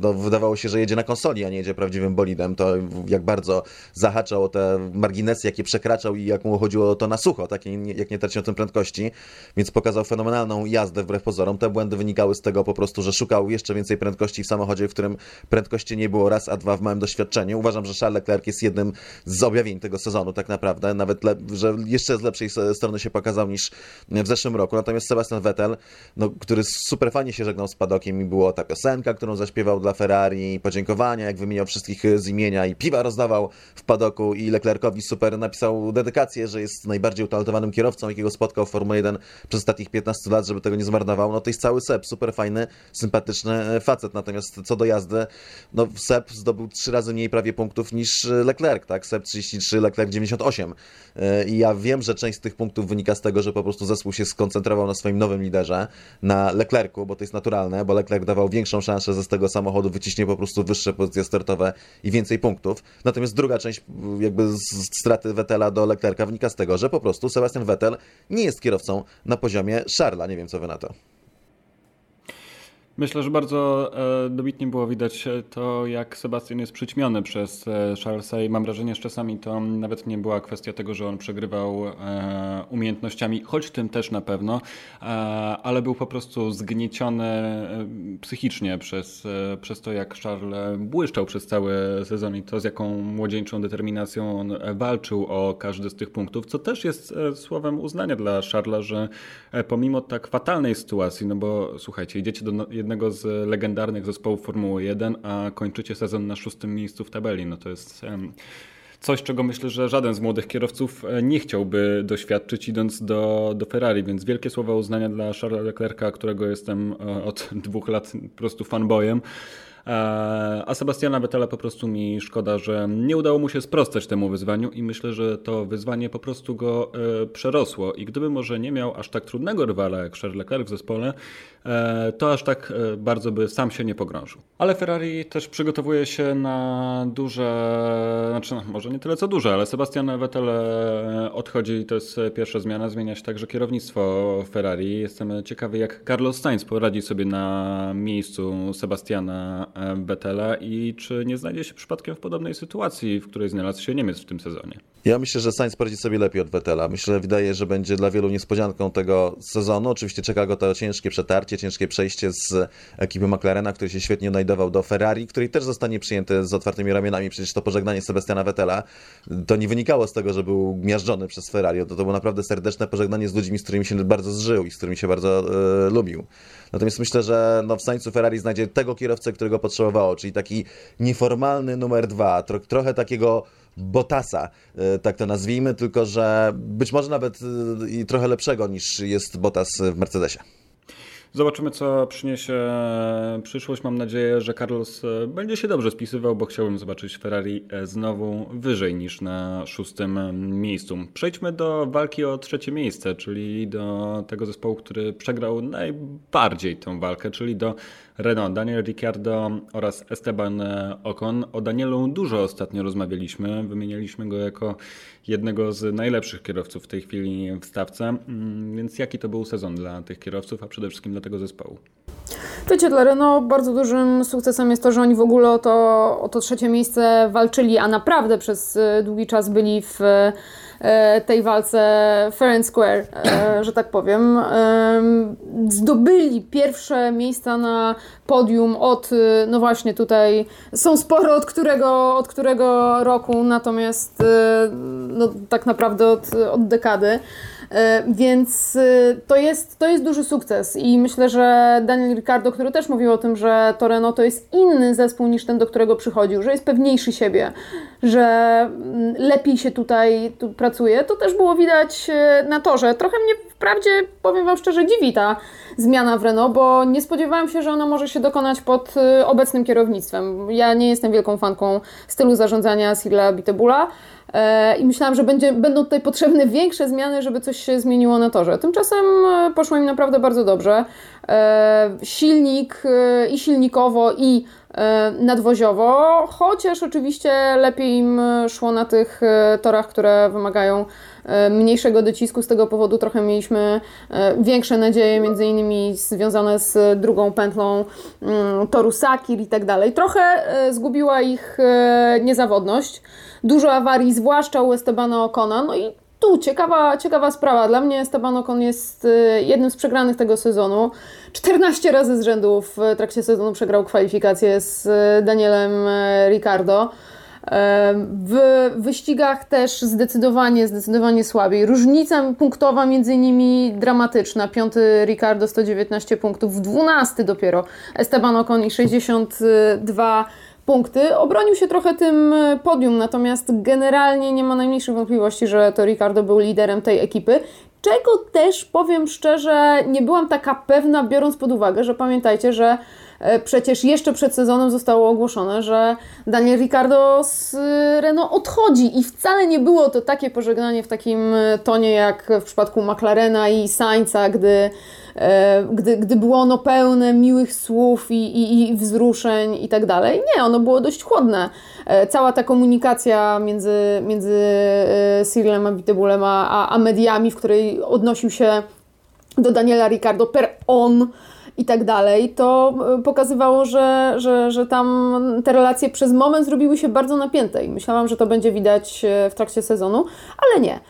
no, wydawało się, że jedzie na konsoli, a nie jedzie prawdziwym bolidem. To jak bardzo zahaczał o te marginesy, jakie przekraczał i jak mu chodziło to na sucho, takie jak nie tracił tym prędkości, więc pokazał fenomenalną jazdę wbrew pozorom. Te błędy wynikały z tego po prostu, że szukał jeszcze więcej prędkości w samochodzie, w którym prędkości nie było raz, a dwa w małym doświadczeniu. Uważam, że Charles Leclerc jest jednym z objawień tego sezonu tak naprawdę, nawet że jeszcze z lepszej strony się pokazał niż w zeszłym roku. Natomiast Sebastian Vettel, no, który super fajnie się żegnał z padokiem i była ta piosenka, którą zaśpiewał dla Ferrari, podziękowania, jak wymieniał wszystkich z imienia i piwa rozdawał w padoku i Leclercowi super napisał dedykację, że jest najbardziej utalentowanym kierowcą, jakiego spotkał w Formule 1 przez ostatnich 15 lat, żeby tego nie zmarnował. No to jest cały Seb, super fajny, e, facet. Natomiast co do jazdy, no Seb zdobył trzy razy mniej prawie punktów niż Leclerc, tak? Seb 33, Leclerc 98. E, I ja wiem, że część z tych punktów wynika z tego, że po prostu zespół się skoncentrował na swoim nowym liderze, na Leclercu, bo to jest naturalne, bo Leclerc dawał większą szansę ze z tego samochodu wyciśnie po prostu wyższe pozycje startowe i więcej punktów. Natomiast druga część jakby straty Vettela do Leclerca wynika z tego, że po prostu Sebastian Vettel nie jest kierowcą na poziomie Charlesa. Nie wiem, co wy na to. Myślę, że bardzo e, dobitnie było widać to, jak Sebastian jest przyćmiony przez e, Charlesa i mam wrażenie, że czasami to nawet nie była kwestia tego, że on przegrywał e, umiejętnościami, choć tym też na pewno, e, ale był po prostu zgnieciony e, psychicznie przez, e, przez to, jak Charles błyszczał przez cały sezon i to, z jaką młodzieńczą determinacją on walczył o każdy z tych punktów, co też jest słowem uznania dla Charlesa, że pomimo tak fatalnej sytuacji, no bo słuchajcie, idziecie do jednego jednego z legendarnych zespołów Formuły 1, a kończycie sezon na szóstym miejscu w tabeli. No to jest coś, czego myślę, że żaden z młodych kierowców e, nie chciałby doświadczyć idąc do, do Ferrari, więc wielkie słowa uznania dla Charlesa Leclerca, którego jestem e, od dwóch lat po prostu fanboyem. E, a Sebastiana Vettela po prostu mi szkoda, że nie udało mu się sprostać temu wyzwaniu i myślę, że to wyzwanie po prostu go przerosło. I gdyby może nie miał aż tak trudnego rywala jak Charles Leclerc w zespole, to aż tak e, bardzo by sam się nie pogrążył. Ale Ferrari też przygotowuje się na duże, znaczy no, może nie tyle co duże, ale Sebastian Vettel e, odchodzi to jest pierwsza zmiana. Zmienia się także kierownictwo Ferrari. Jestem ciekawy, jak Carlos Sainz poradzi sobie na miejscu Sebastiana Vettela i czy nie znajdzie się przypadkiem w podobnej sytuacji, w której znalazł się Niemiec w tym sezonie. Ja myślę, że Sainz poradzi sobie lepiej od Vettela. Myślę, że wydaje, że będzie dla wielu niespodzianką tego sezonu. Oczywiście czeka go to ciężkie przetarcie ciężkie przejście z ekipy McLarena, który się świetnie odnajdował do Ferrari, który też zostanie przyjęty z otwartymi ramionami. Przecież to pożegnanie Sebastiana Vettela to nie wynikało z tego, że był miażdżony przez Ferrari. To, to było naprawdę serdeczne pożegnanie z ludźmi, z którymi się bardzo zżył i z którymi się bardzo e, lubił. Natomiast myślę, że no, w Sańcu Ferrari znajdzie tego kierowcę, którego potrzebowało, czyli taki nieformalny numer dwa, tro, trochę takiego Botasa, e, tak to nazwijmy, tylko że być może nawet e, i trochę lepszego niż jest Botas w Mercedesie. Zobaczymy, co przyniesie przyszłość. Mam nadzieję, że Carlos e, będzie się dobrze spisywał, bo chciałbym zobaczyć Ferrari e, znowu wyżej niż na szóstym miejscu. Przejdźmy do walki o trzecie miejsce, czyli do tego zespołu, który przegrał najbardziej tę walkę, czyli do Renault, Daniel Ricciardo oraz Esteban Ocon. O Danielu dużo ostatnio rozmawialiśmy, wymienialiśmy go jako jednego z najlepszych kierowców w tej chwili w stawce. Mm, więc jaki to był sezon dla tych kierowców, a przede wszystkim dla tego zespołu? Wiecie, dla Renault bardzo dużym sukcesem jest to, że oni w ogóle o to, o to trzecie miejsce walczyli, a naprawdę przez e, długi czas byli w tej walce fair and square, e, że tak powiem. Zdobyli pierwsze miejsca na podium od, no właśnie tutaj są sporo od którego, od którego roku, natomiast no, tak naprawdę od, od dekady. E, więc e, to jest, to jest duży sukces i myślę, że Daniel Ricardo, który też mówił o tym, że Toreno to jest inny zespół niż ten, do którego przychodził, że jest pewniejszy siebie, że mm, lepiej się tutaj tu pracuje, to też było widać e, na torze. Trochę mnie wprawdzie, powiem Wam szczerze, dziwi ta zmiana w Renault, bo nie spodziewałam się, że ona może się dokonać pod obecnym kierownictwem. Ja nie jestem wielką fanką stylu zarządzania Sila Bitebula, i myślałam, że będzie, będą tutaj potrzebne większe zmiany, żeby coś się zmieniło na torze. Tymczasem e, poszło im naprawdę bardzo dobrze. E, silnik i silnikowo, i nadwoziowo, chociaż oczywiście lepiej im szło na tych torach, które wymagają mniejszego docisku. Z tego powodu trochę mieliśmy większe nadzieje, między innymi związane z drugą pętlą mm, toru Sakir i tak dalej. Trochę zgubiła ich niezawodność dużo awarii, zwłaszcza u Estebana Ocona. No i tu ciekawa, ciekawa sprawa. Dla mnie Esteban Ocon jest y, jednym z przegranych tego sezonu. 14 razy z rzędu w trakcie sezonu przegrał kwalifikacje z y, Danielem y, Ricardo. W wyścigach też zdecydowanie, zdecydowanie słabiej. Różnica punktowa między nimi dramatyczna. Piąty Ricardo 119 punktów, 12 dopiero Esteban Ocon i 62 punkty. Obronił się trochę tym e, podium, natomiast generalnie nie ma najmniejszych wątpliwości, że to Ricardo był liderem tej ekipy. Czego też powiem szczerze, nie byłam taka pewna, biorąc pod uwagę, że pamiętajcie, że e, przecież jeszcze przed sezonem zostało ogłoszone, że Daniel Ricardo z e, Renault odchodzi i wcale nie było to takie pożegnanie w takim tonie jak w przypadku McLarena i Sainza, gdy gdy, gdy było ono pełne miłych słów i, i, i wzruszeń i tak dalej. Nie, ono było dość chłodne. E, cała ta komunikacja między, między e, Cyrilem Abitebulem a, a mediami, w której odnosił się do Daniela Ricardo per on, i tak dalej, to pokazywało, że, że, że tam te relacje przez moment zrobiły się bardzo napięte i myślałam, że to będzie widać w trakcie sezonu, ale nie.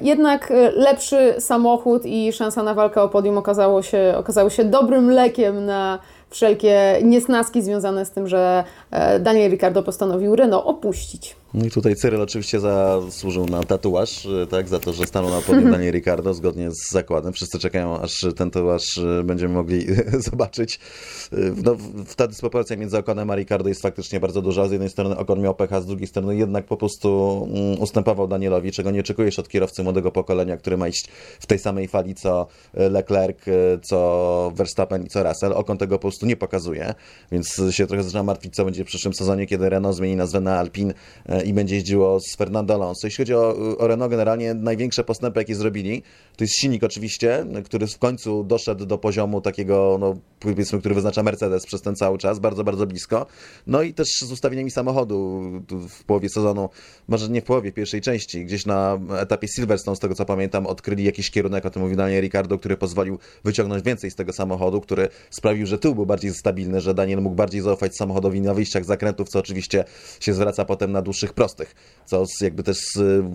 Jednak lepszy samochód i szansa na walkę o podium okazało się, okazało się dobrym lekiem na wszelkie niesnaski związane z tym, że e, Daniel Ricardo postanowił Renault opuścić. No i tutaj Cyril oczywiście zasłużył na tatuaż, e, tak, za to, że stanął na Daniel Ricardo zgodnie z zakładem. Wszyscy czekają, aż ten tatuaż e, będziemy mogli zobaczyć. No, ta dysproporcja między Okonem a Ricardo jest faktycznie bardzo duża. Z jednej strony Okon miał pecha, z drugiej strony jednak po prostu mm, ustępował Danielowi, czego nie oczekujesz od kierowcy młodego pokolenia, który ma iść w tej samej fali co Leclerc, co Verstappen i co Russell. Okon tego po prostu nie pokazuje, więc się trochę zaczyna martwić, co będzie w przyszłym sezonie, kiedy Renault zmieni nazwę na Alpine e, i będzie jeździło z Fernando Alonso. Jeśli chodzi o, o Renault, generalnie największe postępy, jakie zrobili, to jest silnik oczywiście, który w końcu doszedł do poziomu takiego, no, powiedzmy, który wyznacza Mercedes przez ten cały czas, bardzo, bardzo blisko. No i też z ustawieniami samochodu w połowie sezonu, może nie w połowie, pierwszej części, gdzieś na etapie Silverstone, z tego co pamiętam, odkryli jakiś kierunek, o tym mówił Daniel Ricardo, który pozwolił wyciągnąć więcej z tego samochodu, który sprawił, że tył był bardziej stabilny, że Daniel mógł bardziej zaufać samochodowi na wyjściach zakrętów, co oczywiście się zwraca potem na dłuższych prostych, co z, jakby też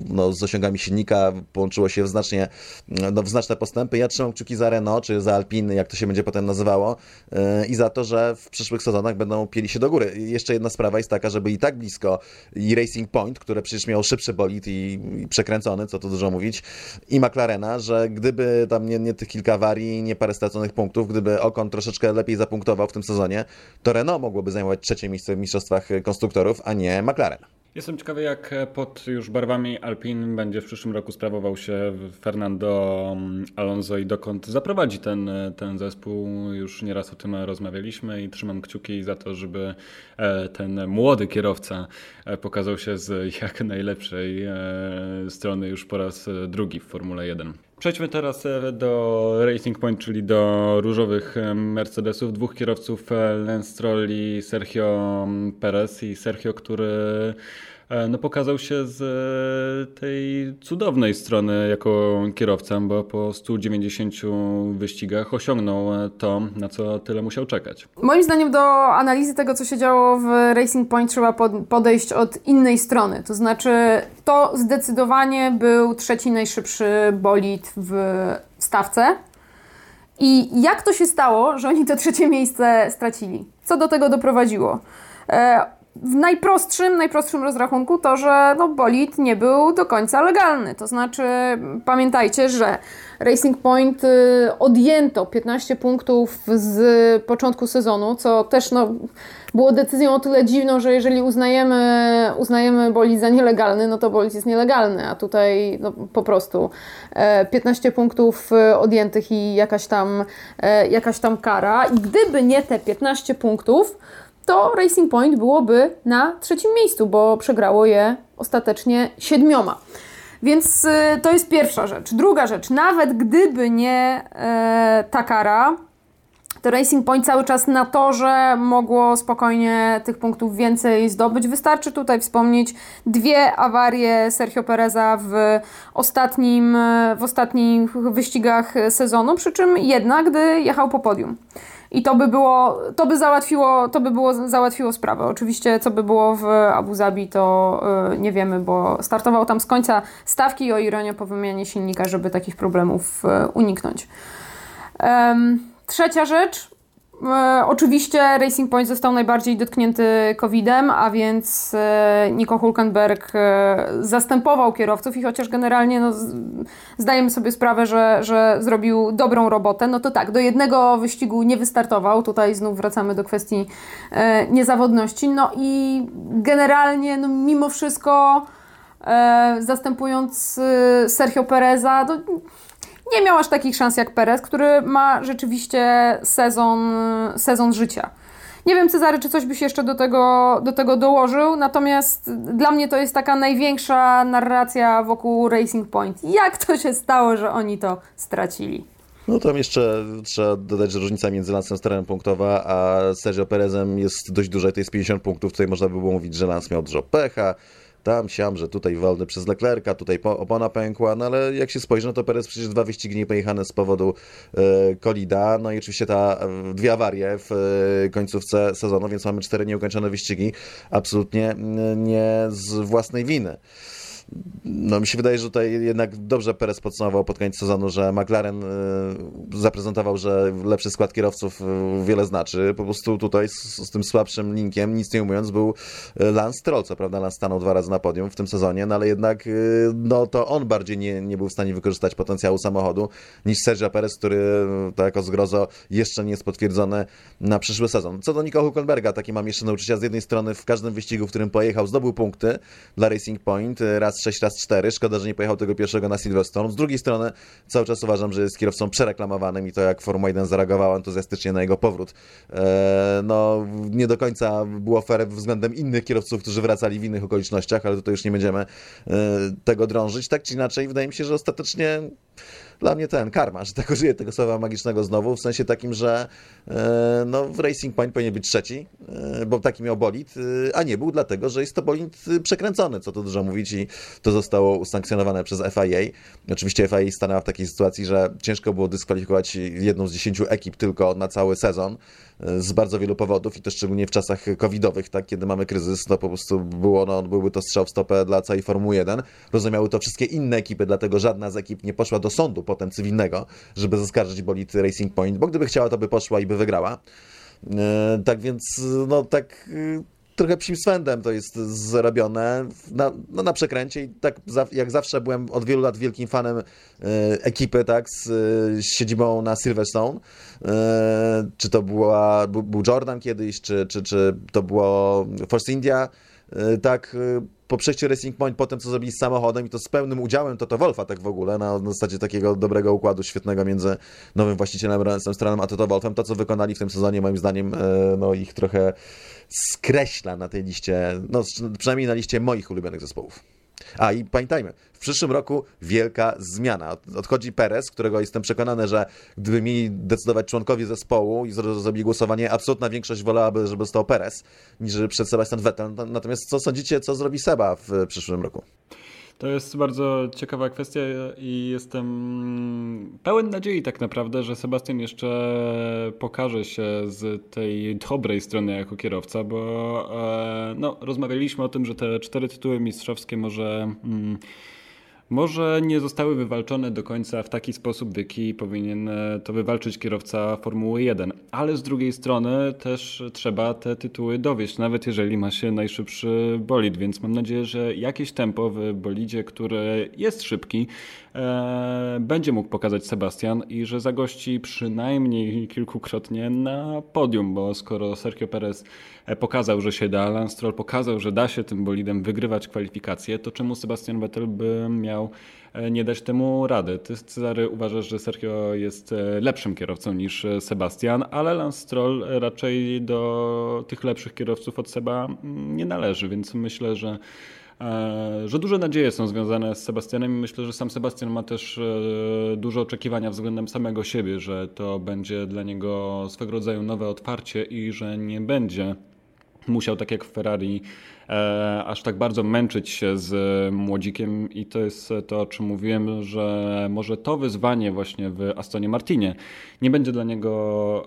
no, z osiągami silnika połączyło się w znacznie, no, w znaczne postępy. Ja trzymam kciuki za Renault, czy za Alpiny, jak to się będzie potem nazywało yy, i za to, że w przyszłych sezonach będą pieli się do góry. Jeszcze jedna sprawa jest taka, żeby i tak blisko i Racing Point, które przecież miało szybszy bolid i, i przekręcony, co tu dużo mówić, i McLarena, że gdyby tam nie, nie tych kilka awarii, nie parę straconych punktów, gdyby Okon troszeczkę lepiej zapunktował w tym sezonie, to Renault mogłoby zajmować trzecie miejsce w mistrzostwach konstruktorów, a nie McLaren. Jestem ciekawy, jak pod już barwami Alpin będzie w przyszłym roku sprawował się Fernando Alonso i dokąd zaprowadzi ten, ten zespół. Już nieraz o tym rozmawialiśmy i trzymam kciuki za to, żeby e, ten młody kierowca e, pokazał się z jak najlepszej e, strony już po raz drugi w Formule 1. Przejdźmy teraz do Racing Point, czyli do różowych Mercedesów. Dwóch kierowców, Lance Stroll i Sergio Perez. I Sergio, który E, no pokazał się z e, tej cudownej strony jako kierowca, bo po 190 wyścigach osiągnął e, to, na co tyle musiał czekać. Moim zdaniem do analizy tego, co się działo w Racing Point trzeba podejść od innej strony. To znaczy to zdecydowanie był trzeci najszybszy bolid w stawce. I jak to się stało, że oni to trzecie miejsce stracili? Co do tego doprowadziło? W najprostszym, najprostszym rozrachunku to, że no, bolid nie był do końca legalny. To znaczy, pamiętajcie, że Racing Point y, odjęto 15 punktów z początku sezonu, co też no, było decyzją o tyle dziwną, że jeżeli uznajemy, uznajemy bolid za nielegalny, no to bolid jest nielegalny, a tutaj no, po prostu 15 e, punktów y, odjętych i jakaś tam, e, jakaś tam kara. I gdyby nie te 15 punktów, to Racing Point byłoby na trzecim miejscu, bo przegrało je ostatecznie siedmioma. Więc y, to jest pierwsza rzecz. Druga rzecz, nawet gdyby nie e, ta kara, to Racing Point cały czas na torze mogło spokojnie tych punktów więcej zdobyć. Wystarczy tutaj wspomnieć dwie awarie Sergio Pereza w, ostatnim, w ostatnich wyścigach sezonu, przy czym jedna, gdy jechał po podium. I to by było, to by załatwiło, to by było załatwiło sprawę. Oczywiście, co by było w Abu Zabi, to yy, nie wiemy, bo startował tam z końca stawki o ironię po wymianie silnika, żeby takich problemów yy, uniknąć. trzecia rzecz, E, oczywiście Racing Point został najbardziej dotknięty COVID-em, a więc e, Nico Hulkenberg e, zastępował kierowców i chociaż generalnie no, zdajemy sobie sprawę, że, że zrobił dobrą robotę, no to tak, do jednego wyścigu nie wystartował. Tutaj znów wracamy do kwestii niezawodności. No i generalnie, no, mimo wszystko, zastępując Sergio Pereza, no, nie miał aż takich szans jak Perez, który ma rzeczywiście sezon, sezon życia. Nie wiem, Cezary, czy coś byś jeszcze do tego, do tego dołożył, natomiast dla mnie to jest taka największa narracja wokół Racing Point. Jak to się stało, że oni to stracili? No tam jeszcze trzeba dodać, że różnica między Lancem Sterem punktowa a Sergio Perezem jest dość duża, to jest 50 punktów. Tutaj można by było mówić, że Lance miał dużo pecha, tam siam, że tutaj wolny przez Leclerca, tutaj opona pękła, no ale jak się spojrzy, no to Perez przecież dwa wyścigi nie pojechane z powodu e, kolida, no i oczywiście ta e, dwie awarie w e, końcówce sezonu, więc mamy cztery nieukończone wyścigi, absolutnie nie z własnej winy no mi się wydaje, że tutaj jednak dobrze Perez podsumował pod koniec sezonu, że McLaren y, zaprezentował, że lepszy skład kierowców y, wiele znaczy. Po prostu tutaj z, z tym słabszym linkiem, nic nie mówiąc, był y, Lance Stroll. Co prawda Lance stanął dwa razy na podium w tym sezonie, no ale jednak no to on bardziej nie, nie był w stanie wykorzystać potencjału samochodu niż Sergio Perez, który tak jako zgrozo jeszcze nie jest potwierdzony na przyszły sezon. Co do Nico Hulkenberga, takie mam jeszcze nauczyciela z jednej strony w każdym wyścigu, w którym pojechał, zdobył punkty dla Racing Point, raz 6, raz 4. Szkoda, że nie pojechał tego pierwszego na Silverstone. Z drugiej strony cały czas uważam, że jest kierowcą przereklamowanym i to jak Formuła 1 zareagowała entuzjastycznie na jego powrót. E, no, nie do końca było fair względem innych kierowców, którzy wracali w innych okolicznościach, ale tutaj już nie będziemy e, tego drążyć. Tak czy inaczej, wydaje mi się, że ostatecznie dla mnie ten karma, że tak użyję tego słowa magicznego znowu, w sensie takim, że e, no, w Racing Point powinien być trzeci, e, bo taki miał bolid, e, a nie był dlatego, że jest to bolid przekręcony, co tu dużo mówić i to zostało usankcjonowane przez FIA. Oczywiście FIA stanęła w takiej sytuacji, że ciężko było dyskwalifikować jedną z dziesięciu ekip tylko na cały sezon z bardzo wielu powodów i to szczególnie w czasach covidowych, tak, kiedy mamy kryzys, to po prostu było, no, byłby to strzał w stopę dla całej Formuły 1. Rozumiały to wszystkie inne ekipy, dlatego żadna z ekip nie poszła do sądu potem cywilnego, żeby zaskarżyć bolid Racing Point, bo gdyby chciała, to by poszła i by wygrała. E, tak więc, no tak y, trochę psim swędem to jest zrobione na, no, na przekręcie i tak jak zawsze byłem od wielu lat wielkim fanem e, ekipy, tak, z, z siedzibą na Silverstone. E, czy to była, był, Jordan kiedyś, czy, czy, czy to było Force India, e, tak, po przejściu Racing Point, potem co zrobili z samochodem i to z pełnym udziałem Toto Wolfa tak w ogóle, na zasadzie takiego dobrego układu świetnego między nowym właścicielem Lawrence'em Strollem a Toto Wolfem, to co wykonali w tym sezonie moim zdaniem e, no ich trochę skreśla na tej liście, no przynajmniej na liście moich ulubionych zespołów. A i pamiętajmy, przyszłym roku wielka zmiana. Odchodzi Perez, którego jestem przekonany, że gdyby mieli decydować członkowie zespołu i zrobili głosowanie, absolutna większość wolałaby, żeby został Perez, niż żeby przed Sebastian Vettel. Natomiast co sądzicie, co zrobi Seba w przyszłym roku? To jest bardzo ciekawa kwestia i jestem pełen nadziei tak naprawdę, że Sebastian jeszcze pokaże się z tej dobrej strony jako kierowca, bo e, no, rozmawialiśmy o tym, że te cztery tytuły mistrzowskie może... Mm, może nie zostały wywalczone do końca w taki sposób, w jaki powinien e, to wywalczyć kierowca Formuły 1. Ale z drugiej strony też trzeba te tytuły dowieść, nawet jeżeli ma się najszybszy bolid, więc mam nadzieję, że jakieś tempo w bolidzie, który jest szybki, e, będzie mógł pokazać Sebastian i że zagości przynajmniej kilkukrotnie na podium, bo skoro Sergio Perez e, pokazał, że się da, Lance Stroll pokazał, że da się tym bolidem wygrywać kwalifikacje, to czemu Sebastian Vettel by miał e, nie dać temu rady. Ty, Cezary, uważasz, że Sergio jest e, lepszym kierowcą niż Sebastian, ale Lance Stroll raczej do tych lepszych kierowców od Seba mm, nie należy, więc myślę, że że duże nadzieje są związane z Sebastianem i myślę, że sam Sebastian ma też e, duże oczekiwania względem samego siebie, że to będzie dla niego swego rodzaju nowe otwarcie i że nie będzie musiał tak jak w Ferrari e, aż tak bardzo męczyć się z młodzikiem i to jest to, o czym mówiłem, że może to wyzwanie właśnie w Astonie Martinie nie będzie dla niego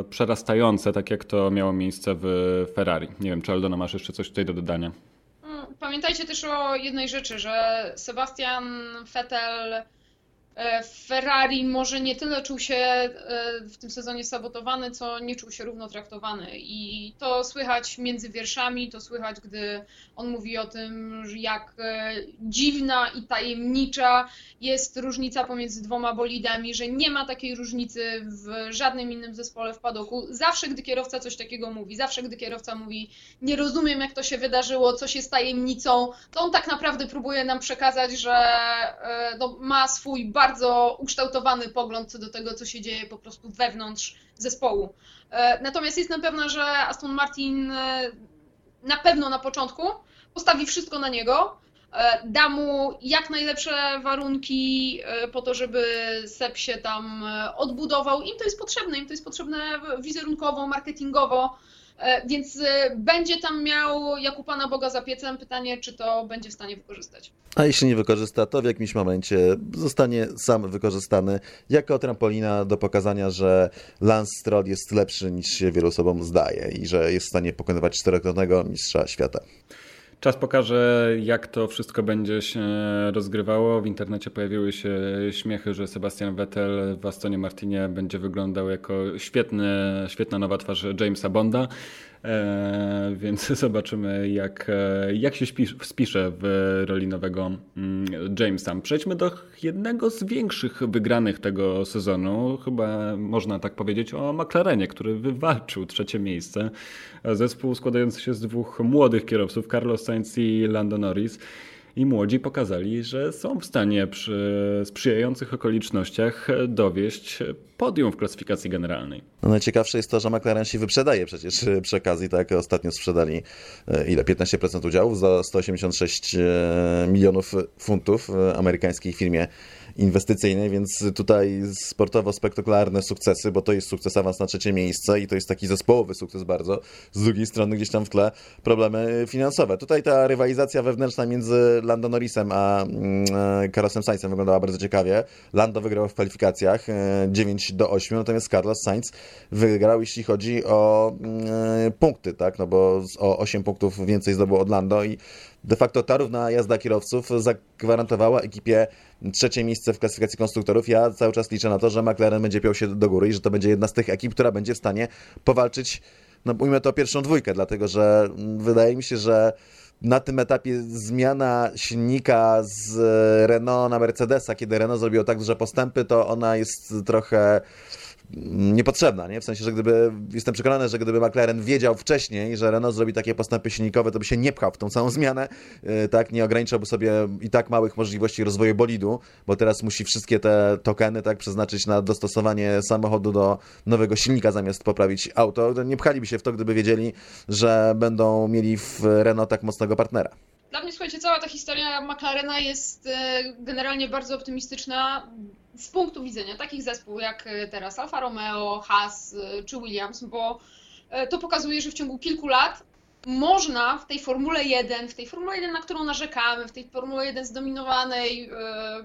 e, przerastające, tak jak to miało miejsce w Ferrari. Nie wiem, czy Aldona masz jeszcze coś tutaj do dodania? Pamiętajcie też o jednej rzeczy, że Sebastian Vettel Ferrari może nie tyle czuł się e, w tym sezonie sabotowany, co nie czuł się równo traktowany. I to słychać między wierszami, to słychać, gdy on mówi o tym, jak e, dziwna i tajemnicza jest różnica pomiędzy dwoma bolidami, że nie ma takiej różnicy w żadnym innym zespole w padoku. Zawsze, gdy kierowca coś takiego mówi, zawsze, gdy kierowca mówi, nie rozumiem, jak to się wydarzyło, coś jest tajemnicą, to on tak naprawdę próbuje nam przekazać, że no, ma swój bardzo bardzo ukształtowany pogląd co do tego, co się dzieje po prostu wewnątrz zespołu. E, natomiast jestem pewna, że Aston Martin e, na pewno na początku postawi wszystko na niego, da mu jak najlepsze warunki po to, żeby Sep się tam odbudował. Im to jest potrzebne, im to jest potrzebne wizerunkowo, marketingowo. E, więc e, będzie tam miał jak u Pana Boga za piecem. Pytanie, czy to będzie w stanie wykorzystać. A jeśli nie wykorzysta, to w jakimś momencie zostanie sam wykorzystany jako trampolina do pokazania, że Lance Stroll jest lepszy niż się wielu osobom zdaje i że jest w stanie pokonywać czterokrotnego mistrza świata. Czas pokaże, jak to wszystko będzie się rozgrywało. W internecie pojawiły się śmiechy, że Sebastian Vettel w Astonie Martinie będzie wyglądał jako świetny, świetna nowa twarz Jamesa Bonda. E, więc zobaczymy, jak, e, jak się spisze w roli nowego mm, Jamesa. Przejdźmy do jednego z większych wygranych tego sezonu. Chyba można tak powiedzieć o McLarenie, który wywalczył trzecie miejsce. Zespół składający się z dwóch młodych kierowców, Carlos Sainz i Lando Norris i młodzi pokazali, że są w stanie przy sprzyjających okolicznościach dowieść podium w klasyfikacji generalnej. No najciekawsze jest to, że McLaren się wyprzedaje przecież przy okazji, tak ostatnio sprzedali e, ile? 15% udziałów za 186 e, milionów funtów amerykańskiej firmie inwestycyjnej, więc tutaj sportowo spektakularne sukcesy, bo to jest sukces awans na trzecie miejsce i to jest taki zespołowy sukces bardzo. Z drugiej strony gdzieś tam w tle problemy finansowe. Tutaj ta rywalizacja wewnętrzna między Lando Norrisem a mm, e, Carlosem Sainzem wyglądała bardzo ciekawie. Lando wygrał w kwalifikacjach 9 e, do 8, natomiast Carlos Sainz wygrał, jeśli chodzi o mm, punkty, tak, no bo o 8 punktów więcej zdobył od Lando i de facto ta równa jazda kierowców zagwarantowała ekipie trzecie miejsce w klasyfikacji konstruktorów. Ja cały czas liczę na to, że McLaren będzie piął się do góry i że to będzie jedna z tych ekip, która będzie w stanie powalczyć, no ujmę to pierwszą dwójkę, dlatego że wydaje mi się, że na tym etapie zmiana silnika z Renault na Mercedesa, kiedy Renault zrobiło tak duże postępy, to ona jest trochę niepotrzebna, nie? W sensie, że gdyby, jestem przekonany, że gdyby McLaren wiedział wcześniej, że Renault zrobi takie postępy silnikowe, to by się nie pchał w tą całą zmianę, e, tak? Nie ograniczałby sobie i tak małych możliwości rozwoju bolidu, bo teraz musi wszystkie te tokeny, tak, przeznaczyć na dostosowanie samochodu do nowego silnika, zamiast poprawić auto. Nie pchaliby się w to, gdyby wiedzieli, że będą mieli w Renault tak mocnego partnera. Dla mnie, słuchajcie, cała ta historia McLarena jest e, generalnie bardzo optymistyczna z punktu widzenia takich zespołów jak e, teraz Alfa Romeo, Haas e, czy Williams, bo to pokazuje, że w ciągu kilku lat można w tej Formule 1, w tej Formule 1, na którą narzekamy, w tej Formule 1 zdominowanej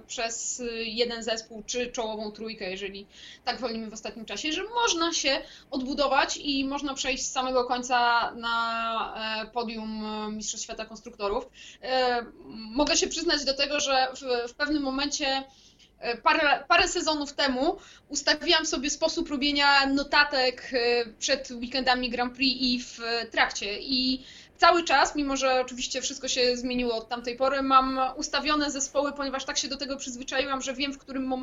przez jeden zespół, czy czołową trójkę, jeżeli tak wolimy w ostatnim czasie, że można się odbudować i można przejść z samego końca na podium Mistrzostw Świata Konstruktorów. Mogę się przyznać do tego, że w, w pewnym momencie Parę, parę, sezonów temu ustawiłam sobie sposób robienia notatek przed weekendami Grand Prix i w trakcie. I cały czas, mimo że oczywiście wszystko się zmieniło od tamtej pory, mam ustawione zespoły, ponieważ tak się do tego przyzwyczaiłam, że wiem, w którym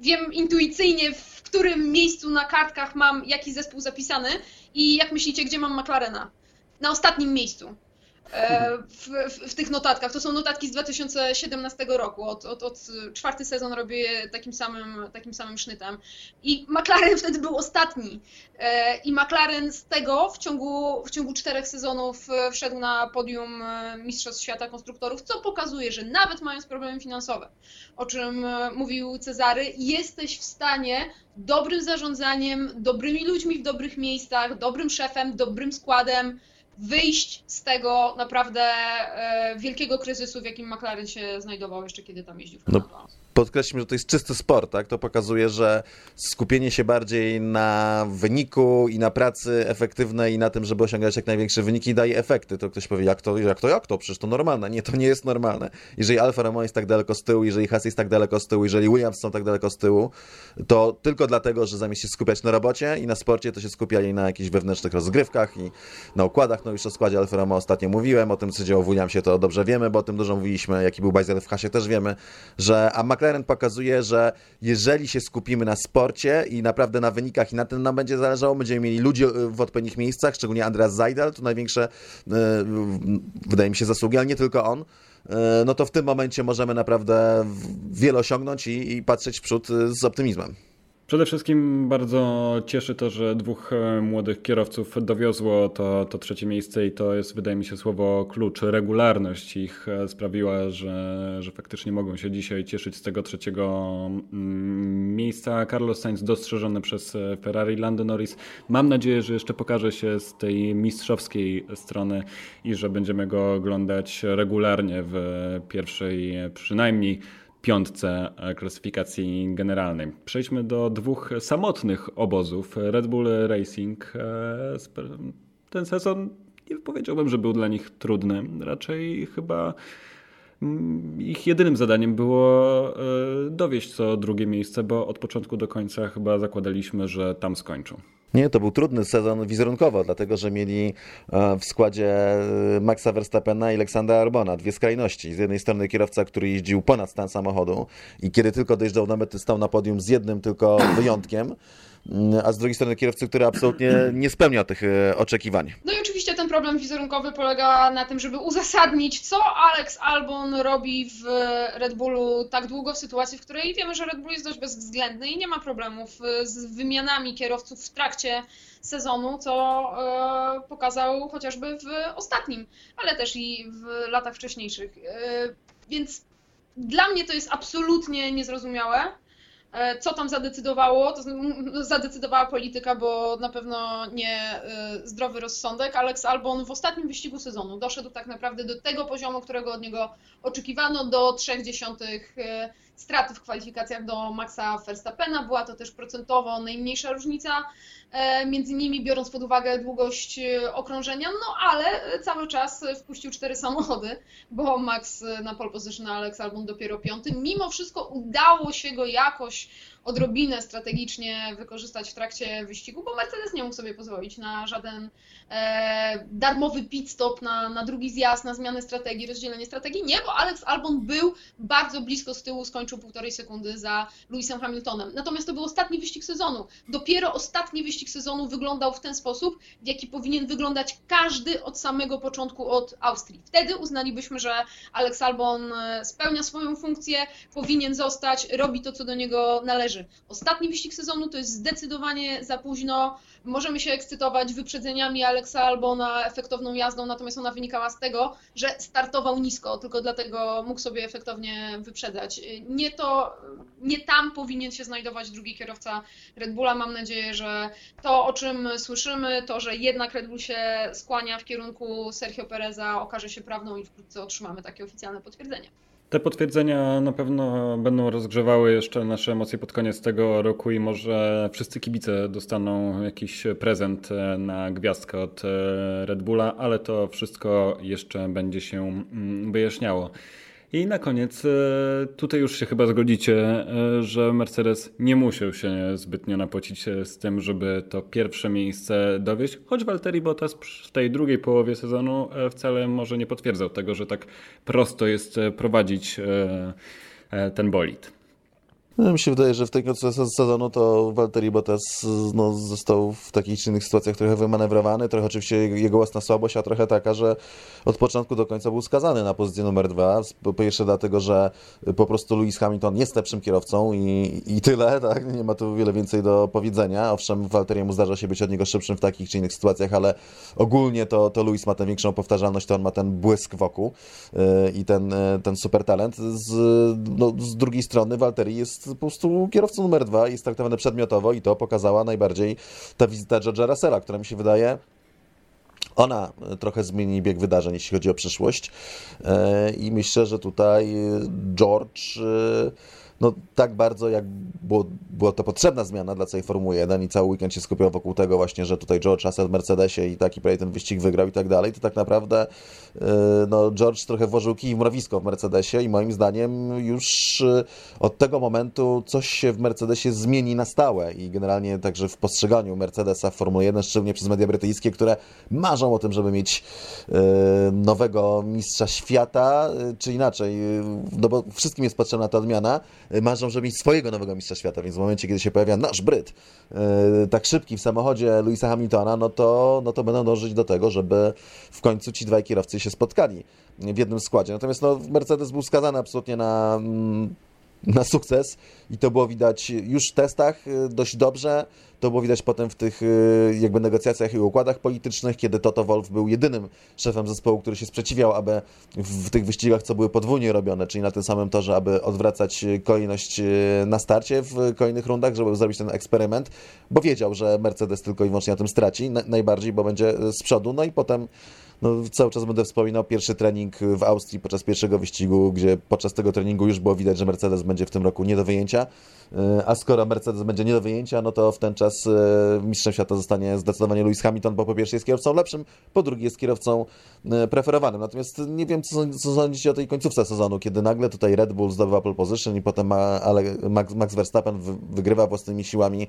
wiem intuicyjnie, w którym miejscu na kartkach mam jaki zespół zapisany i jak myślicie, gdzie mam McLarena? Na ostatnim miejscu. E, w, w, w, tych notatkach. To są notatki z 2017 roku. Od, od, od czwarty sezon robię takim samym, takim samym sznytem. I McLaren wtedy był ostatni. E, I McLaren z tego w ciągu, w ciągu czterech sezonów e, wszedł na podium Mistrzostw Świata Konstruktorów, co pokazuje, że nawet mając problemy finansowe, o czym mówił Cezary, jesteś w stanie dobrym zarządzaniem, dobrymi ludźmi w dobrych miejscach, dobrym szefem, dobrym składem, wyjść z tego naprawdę e, wielkiego kryzysu, w jakim McLaren się znajdował jeszcze kiedy tam jeździł w No, podkreślmy, że to jest czysty sport, tak? To pokazuje, że skupienie się bardziej na wyniku i na pracy efektywnej i na tym, żeby osiągać jak największe wyniki daje efekty. To ktoś powie, jak to, jak to, jak to? Przecież to normalne. Nie, to nie jest normalne. Jeżeli Alfa Romeo jest tak daleko z tyłu, jeżeli Haas jest tak daleko z tyłu, jeżeli Williams są tak daleko z tyłu, to tylko dlatego, że zamiast się skupiać na robocie i na sporcie, to się skupiali na jakichś wewnętrznych rozgrywkach i na układach. No już o składzie Alfa Romeo ostatnio mówiłem, o tym, co działo w Williamsie, to dobrze wiemy, bo o tym dużo mówiliśmy, jaki był Bajzel w Hasie też wiemy, że a McLaren McLaren pokazuje, że jeżeli się skupimy na sporcie i naprawdę na wynikach i na tym nam będzie zależało, będziemy mieli ludzi w odpowiednich miejscach, szczególnie Andreas Zajdel, to największe, e, wydaje mi się, zasługi, ale nie tylko on, e, no to w tym momencie możemy naprawdę wiele osiągnąć i, i patrzeć w przód z optymizmem. Przede wszystkim bardzo cieszy to, że dwóch e, młodych kierowców dowiozło to, to trzecie miejsce i to jest, wydaje mi się, słowo klucz. Regularność ich e, sprawiła, że, że faktycznie mogą się dzisiaj cieszyć z tego trzeciego mm, miejsca. Carlos Sainz dostrzeżony przez e, Ferrari, Lando Norris. Mam nadzieję, że jeszcze pokaże się z tej mistrzowskiej strony i że będziemy go oglądać regularnie w pierwszej przynajmniej piątce klasyfikacji generalnej. Przejdźmy do dwóch samotnych obozów. Red Bull Racing. E, ten sezon nie powiedziałbym, że był dla nich trudny. Raczej chyba ich jedynym zadaniem było e, dowieść co drugie miejsce, bo od początku do końca chyba zakładaliśmy, że tam skończą. Nie, to był trudny sezon wizerunkowo, dlatego że mieli e, w składzie e, Maxa Verstappena i Aleksandra Albona, dwie skrajności. Z jednej strony kierowca, który jeździł ponad stan samochodu i kiedy tylko dojeżdżał na mety, stał na podium z jednym tylko wyjątkiem. Mm, a z drugiej strony kierowcy, który absolutnie nie spełnia tych e, oczekiwań. No i oczywiście ten problem wizerunkowy polega na tym, żeby uzasadnić, co Alex Albon robi w Red Bullu tak długo w sytuacji, w której wiemy, że Red Bull jest dość bezwzględny i nie ma problemów e, z wymianami kierowców w trakcie sezonu, co e, pokazał chociażby w ostatnim, ale też i w latach wcześniejszych. Więc dla mnie to jest absolutnie niezrozumiałe. E, co tam zadecydowało? To zadecydowała polityka, bo na pewno nie e, zdrowy rozsądek. Alex Albon w ostatnim wyścigu sezonu doszedł tak naprawdę do tego poziomu, którego od niego oczekiwano, do 0,3 e, straty w kwalifikacjach do Maxa Verstappena. Była to też procentowo najmniejsza różnica E, między nimi biorąc pod uwagę długość e, okrążenia, no ale cały czas wpuścił cztery samochody, bo Max na pole position, Alex Albon dopiero piąty. Mimo wszystko udało się go jakoś odrobinę strategicznie wykorzystać w trakcie wyścigu, bo Mercedes nie mógł sobie pozwolić na żaden e, darmowy pit stop, na, na drugi zjazd, na zmianę strategii, rozdzielenie strategii. Nie, bo Alex Albon był bardzo blisko z tyłu, skończył półtorej sekundy za Lewisem Hamiltonem. Natomiast to był ostatni wyścig sezonu. Dopiero ostatni wyścig sezonu wyglądał w ten sposób, w jaki powinien wyglądać każdy od samego początku od Austrii. Wtedy uznalibyśmy, że Alex Albon e, spełnia swoją funkcję, powinien zostać, robi to, co do niego należy. Ostatni wyścig sezonu to jest zdecydowanie za późno. Możemy się ekscytować wyprzedzeniami Alexa Albona, efektowną jazdą, natomiast ona wynikała z tego, że startował nisko, tylko dlatego mógł sobie efektownie wyprzedzać. Nie to, nie tam powinien się znajdować drugi kierowca Red Bulla. Mam nadzieję, że to, o czym słyszymy, to, że jednak Red Bull się skłania w kierunku Sergio Pereza, okaże się prawdą i wkrótce otrzymamy takie oficjalne potwierdzenie. Te potwierdzenia na pewno będą rozgrzewały jeszcze nasze emocje pod koniec tego roku i może wszyscy kibice dostaną jakiś prezent e, na gwiazdkę od e, Red Bulla, ale to wszystko jeszcze będzie się mm, wyjaśniało. I na koniec, e, tutaj już się chyba zgodzicie, e, że Mercedes nie musiał się zbytnio napocić e, z tym, żeby to pierwsze miejsce dowieść, choć Valtteri Bottas w tej drugiej połowie sezonu wcale może nie potwierdzał tego, że tak prosto jest prowadzić ten bolid. No, mi się wydaje, że w tego sezonu to Walteri Bottas no, został w takich czy innych sytuacjach trochę wymanewrowany, trochę oczywiście jego własna słabość, a trochę taka, że od początku do końca był skazany na pozycję numer dwa. Po pierwsze dlatego, że po prostu Lewis Hamilton jest lepszym kierowcą i, i tyle, tak? nie ma tu wiele więcej do powiedzenia. Owszem, Walteriemu zdarza się być od niego szybszym w takich czy innych sytuacjach, ale ogólnie to, to Lewis ma tę większą powtarzalność, to on ma ten błysk wokół yy, i ten, yy, ten super talent. Z, no, z drugiej strony Walteri jest po prostu kierowcą numer dwa jest traktowany przedmiotowo i to pokazała najbardziej ta wizyta George'a Russella, która mi się wydaje ona trochę zmieni bieg wydarzeń, jeśli chodzi o przyszłość. E, I myślę, że tutaj George e, no, tak bardzo, jak było, była to potrzebna zmiana dla całej Formuły 1 i cały weekend się skupiał wokół tego właśnie, że tutaj George Russell w Mercedesie i taki prawie ten wyścig wygrał i tak dalej, to tak naprawdę yy, no, George trochę włożył kij w mrowisko w Mercedesie i moim zdaniem już yy, od tego momentu coś się w Mercedesie zmieni na stałe i generalnie także w postrzeganiu Mercedesa w Formule 1, szczególnie przez media brytyjskie, które marzą o tym, żeby mieć yy, nowego mistrza świata, czy inaczej, no bo wszystkim jest potrzebna ta odmiana, marzą, żeby mieć swojego nowego mistrza świata, więc w momencie, kiedy się pojawia nasz Bryt, e, tak szybki w samochodzie Louisa Hamiltona, no to, no to będą dążyć do tego, żeby w końcu ci dwaj kierowcy się spotkali w jednym składzie. Natomiast no, Mercedes był skazany absolutnie na mm, na sukces i to było widać już w testach dość dobrze. To było widać potem w tych jakby negocjacjach i układach politycznych, kiedy Toto Wolf był jedynym szefem zespołu, który się sprzeciwiał, aby w tych wyścigach, co były podwójnie robione, czyli na tym samym torze, aby odwracać kolejność na starcie w kolejnych rundach, żeby zrobić ten eksperyment, bo wiedział, że Mercedes tylko i wyłącznie na tym straci, najbardziej, bo będzie z przodu, no i potem no, cały czas będę wspominał pierwszy trening w Austrii podczas pierwszego wyścigu, gdzie podczas tego treningu już było widać, że Mercedes będzie w tym roku nie do wyjęcia. E, a skoro Mercedes będzie nie do wyjęcia, no to w ten czas e, mistrzem świata zostanie zdecydowanie Lewis Hamilton, bo po pierwsze jest kierowcą lepszym, po drugie jest kierowcą e, preferowanym. Natomiast nie wiem, co, co sądzicie o tej końcówce sezonu, kiedy nagle tutaj Red Bull zdobywa pole position i potem ale Max, Max Verstappen wygrywa własnymi siłami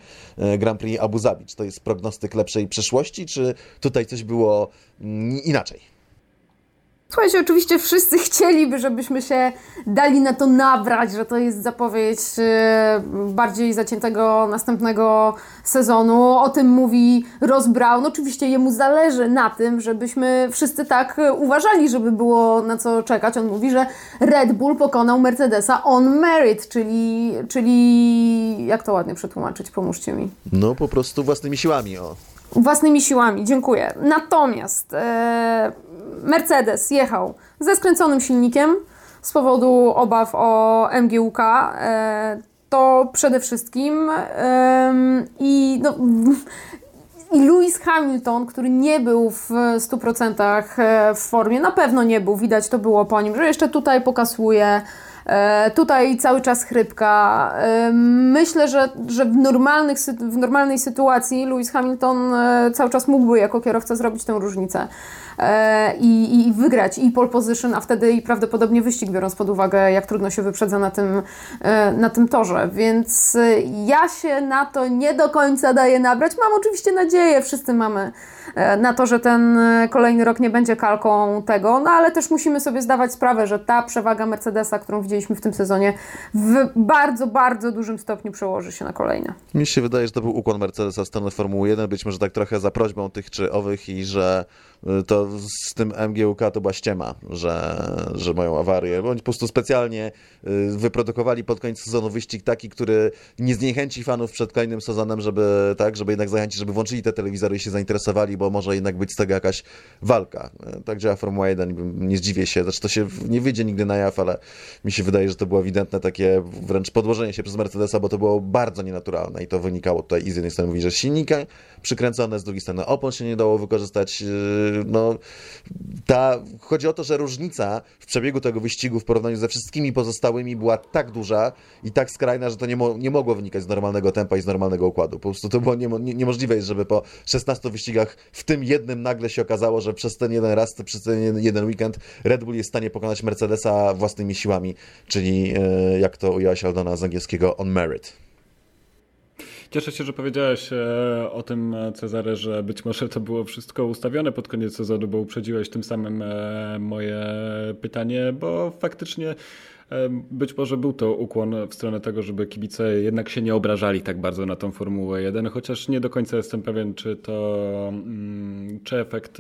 Grand Prix Abu Zabi. Czy to jest prognostyk lepszej przyszłości, czy tutaj coś było mm, inaczej? Słuchajcie, oczywiście wszyscy chcieliby, żebyśmy się dali na to nabrać, że to jest zapowiedź e, bardziej zaciętego następnego sezonu. O tym mówi Ross Brown. Oczywiście jemu zależy na tym, żebyśmy wszyscy tak uważali, żeby było na co czekać. On mówi, że Red Bull pokonał Mercedesa on merit, czyli, czyli jak to ładnie przetłumaczyć, pomóżcie mi. No po prostu własnymi siłami, o. Własnymi siłami, dziękuję. Natomiast e, Mercedes jechał ze skręconym silnikiem z powodu obaw o MGUK. E, to przede wszystkim e, i no, i Lewis Hamilton, który nie był w 100% e, w formie, na pewno nie był, widać to było po nim, że jeszcze tutaj pokasuje, tutaj cały czas chrypka. E, myślę, że, że w, normalnych, w normalnej sytuacji Lewis Hamilton e, cały czas mógłby jako kierowca zrobić tę różnicę i, i wygrać i pole position, a wtedy i prawdopodobnie wyścig, biorąc pod uwagę, jak trudno się wyprzedza na tym, na tym torze. Więc ja się na to nie do końca daję nabrać. Mam oczywiście nadzieję, wszyscy mamy na to, że ten kolejny rok nie będzie kalką tego, no ale też musimy sobie zdawać sprawę, że ta przewaga Mercedesa, którą widzieliśmy widzieliśmy w tym sezonie, w bardzo, bardzo dużym stopniu przełoży się na kolejne. Mi się wydaje, że to był ukłon Mercedesa w stronę Formuły 1, być może tak trochę za prośbą tych czy owych i że y, to z tym MGUK to była ściema, że, że mają awarię. Oni po prostu specjalnie y, wyprodukowali pod koniec sezonu wyścig taki, który nie zniechęci fanów przed kolejnym sezonem, żeby tak, żeby jednak zachęcić, żeby włączyli te telewizory i się zainteresowali, bo może jednak być z tego jakaś walka. Tak działa Formuła 1, nie zdziwię się. Znaczy to się nie wyjdzie nigdy na jaw, ale mi się wydaje, że to było ewidentne takie wręcz podłożenie się przez Mercedesa, bo to było bardzo nienaturalne i to wynikało tutaj i z jednej strony mówi, że silnika przykręcone, z drugiej strony opon się nie dało wykorzystać. Yy, ta, chodzi o to, że różnica w przebiegu tego wyścigu w porównaniu ze wszystkimi pozostałymi była tak duża i tak skrajna, że to nie, mo nie mogło wynikać z normalnego tempa i z normalnego układu. Po prostu to było nie, niemożliwe, żeby po 16 wyścigach w tym jednym nagle się okazało, że przez ten jeden raz, przez ten jeden weekend Red Bull jest w stanie pokonać Mercedesa własnymi siłami czyli e, jak to ujęłaś Aldona z angielskiego on merit. Cieszę się, że powiedziałeś e, o tym, Cezary, że być może to było wszystko ustawione pod koniec sezonu, bo uprzedziłeś tym samym e, moje pytanie, bo faktycznie być może był to ukłon w stronę tego, żeby kibice jednak się nie obrażali tak bardzo na tą Formułę 1, chociaż nie do końca jestem pewien, czy to, mm, czy efekt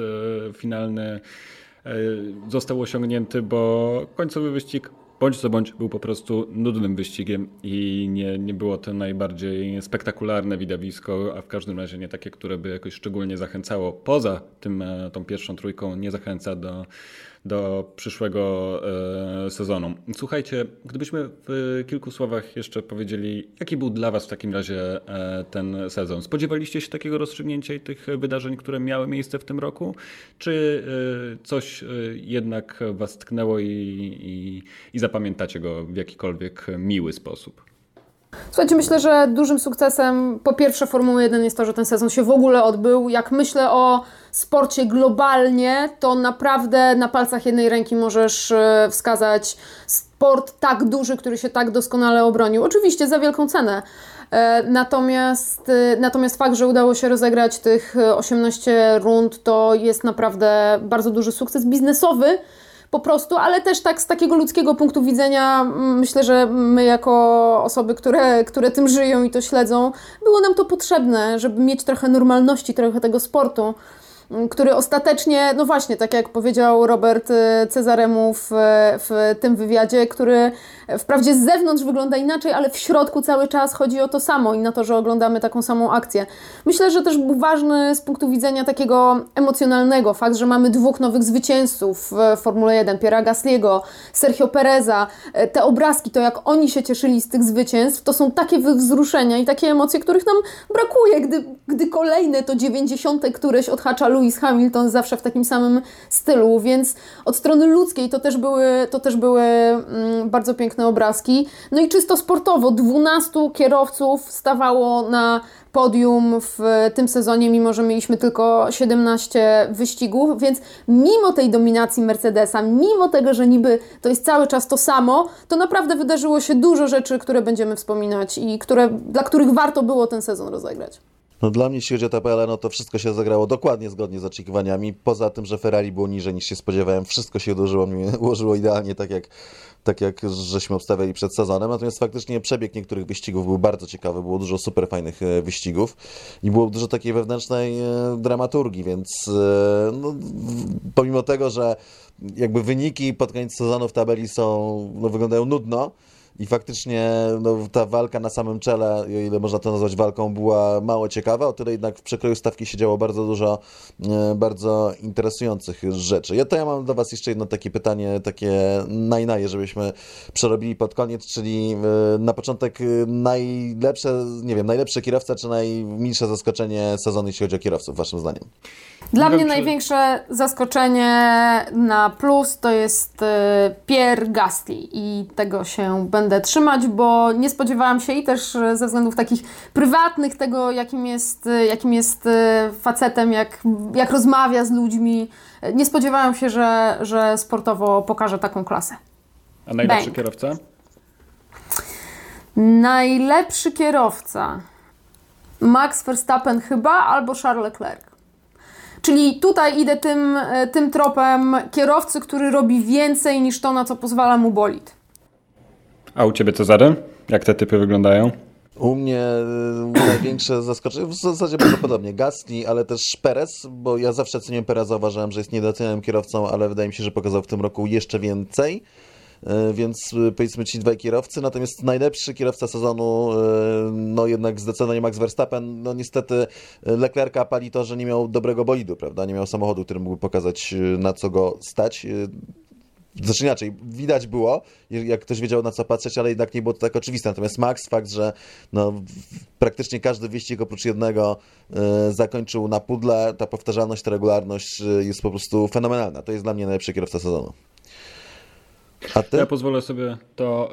finalny został osiągnięty, bo końcowy wyścig bądź co bądź był po prostu nudnym wyścigiem i nie, nie było to najbardziej spektakularne widowisko, a w każdym razie nie takie, które by jakoś szczególnie zachęcało. Poza tym, e, tą pierwszą trójką nie zachęca do do przyszłego e, sezonu. Słuchajcie, gdybyśmy w kilku słowach jeszcze powiedzieli, jaki był dla Was w takim razie e, ten sezon? Spodziewaliście się takiego rozstrzygnięcia i tych wydarzeń, które miały miejsce w tym roku? Czy e, coś jednak Was tknęło i, i, i zapamiętacie go w jakikolwiek miły sposób? Słuchajcie, myślę, że dużym sukcesem po pierwsze Formuły 1 jest to, że ten sezon się w ogóle odbył. Jak myślę o sporcie globalnie, to naprawdę na palcach jednej ręki możesz e, wskazać sport tak duży, który się tak doskonale obronił. Oczywiście za wielką cenę. E, natomiast, e, natomiast fakt, że udało się rozegrać tych 18 rund, to jest naprawdę bardzo duży sukces biznesowy po prostu, ale też tak z takiego ludzkiego punktu widzenia myślę, że my jako osoby, które, które tym żyją i to śledzą, było nam to potrzebne, żeby mieć trochę normalności, trochę tego sportu który ostatecznie, no właśnie, tak jak powiedział Robert y, Cezaremu w, w tym wywiadzie, który Wprawdzie z zewnątrz wygląda inaczej, ale w środku cały czas chodzi o to samo i na to, że oglądamy taką samą akcję. Myślę, że też był ważny z punktu widzenia takiego emocjonalnego fakt, że mamy dwóch nowych zwycięzców w Formule 1, Piera Gasliego, Sergio Pereza. E, te obrazki, to jak oni się cieszyli z tych zwycięstw, to są takie wzruszenia i takie emocje, których nam brakuje, gdy, gdy kolejne to 90. któreś odhacza Lewis Hamilton zawsze w takim samym stylu, więc od strony ludzkiej to też były, to też były mm, bardzo piękne obrazki. No i czysto sportowo, 12 kierowców stawało na podium w tym sezonie, mimo że mieliśmy tylko 17 wyścigów, więc mimo tej dominacji Mercedesa, mimo tego, że niby to jest cały czas to samo, to naprawdę wydarzyło się dużo rzeczy, które będziemy wspominać i które, dla których warto było ten sezon rozegrać. No dla mnie, jeśli chodzi o tabelę, no to wszystko się zagrało dokładnie zgodnie z oczekiwaniami. Poza tym, że Ferrari było niżej niż się spodziewałem, wszystko się ułożyło, ułożyło idealnie, tak jak, tak jak żeśmy obstawiali przed sezonem. Natomiast faktycznie przebieg niektórych wyścigów był bardzo ciekawy, było dużo super fajnych e, wyścigów i było dużo takiej wewnętrznej e, dramaturgii, więc e, no, pomimo tego, że jakby wyniki pod koniec sezonu w tabeli są, no, wyglądają nudno, i faktycznie no, ta walka na samym czele, o ile można to nazwać walką, była mało ciekawa, o tyle jednak w przekroju stawki się działo bardzo dużo e, bardzo interesujących rzeczy. Ja to ja mam do Was jeszcze jedno takie pytanie, takie najnaje, żebyśmy przerobili pod koniec, czyli e, na początek e, najlepsze, nie wiem, najlepsze kierowca, czy najmniejsze zaskoczenie sezonu, jeśli chodzi o kierowców, Waszym zdaniem? Dla mnie czy... największe zaskoczenie na plus to jest Pierre Gasly i tego się będę będę trzymać, bo nie spodziewałam się i też ze względów takich prywatnych tego, jakim jest, jakim jest e, facetem, jak, jak rozmawia z ludźmi. Nie spodziewałam się, że, że sportowo pokaże taką klasę. A najlepszy kierowca? Najlepszy kierowca. Max Verstappen chyba albo Charles Leclerc. Czyli tutaj idę tym, e, tym tropem kierowcy, który robi więcej niż to, na co pozwala mu bolid. A u Ciebie Cezary? Jak te typy wyglądają? U mnie y, największe zaskoczenie, w zasadzie bardzo podobnie, Gasly, ale też Perez, bo ja zawsze cenię Pereza, uważałem, że jest niedocenionym kierowcą, ale wydaje mi się, że pokazał w tym roku jeszcze więcej, y, więc y, powiedzmy ci dwaj kierowcy, natomiast najlepszy kierowca sezonu, no jednak zdecydowanie Max Verstappen, no niestety Leclerca pali to, że nie miał dobrego bolidu, prawda, nie miał samochodu, który mógłby pokazać na co go stać, znaczy inaczej, widać było, jak ktoś wiedział na co patrzeć, ale jednak nie było to tak oczywiste. Natomiast Max, fakt, że no, praktycznie każdy wyścig oprócz jednego y, zakończył na pudle, ta powtarzalność, ta regularność y, jest po prostu fenomenalna. To jest dla mnie najlepszy kierowca sezonu. Ja pozwolę sobie to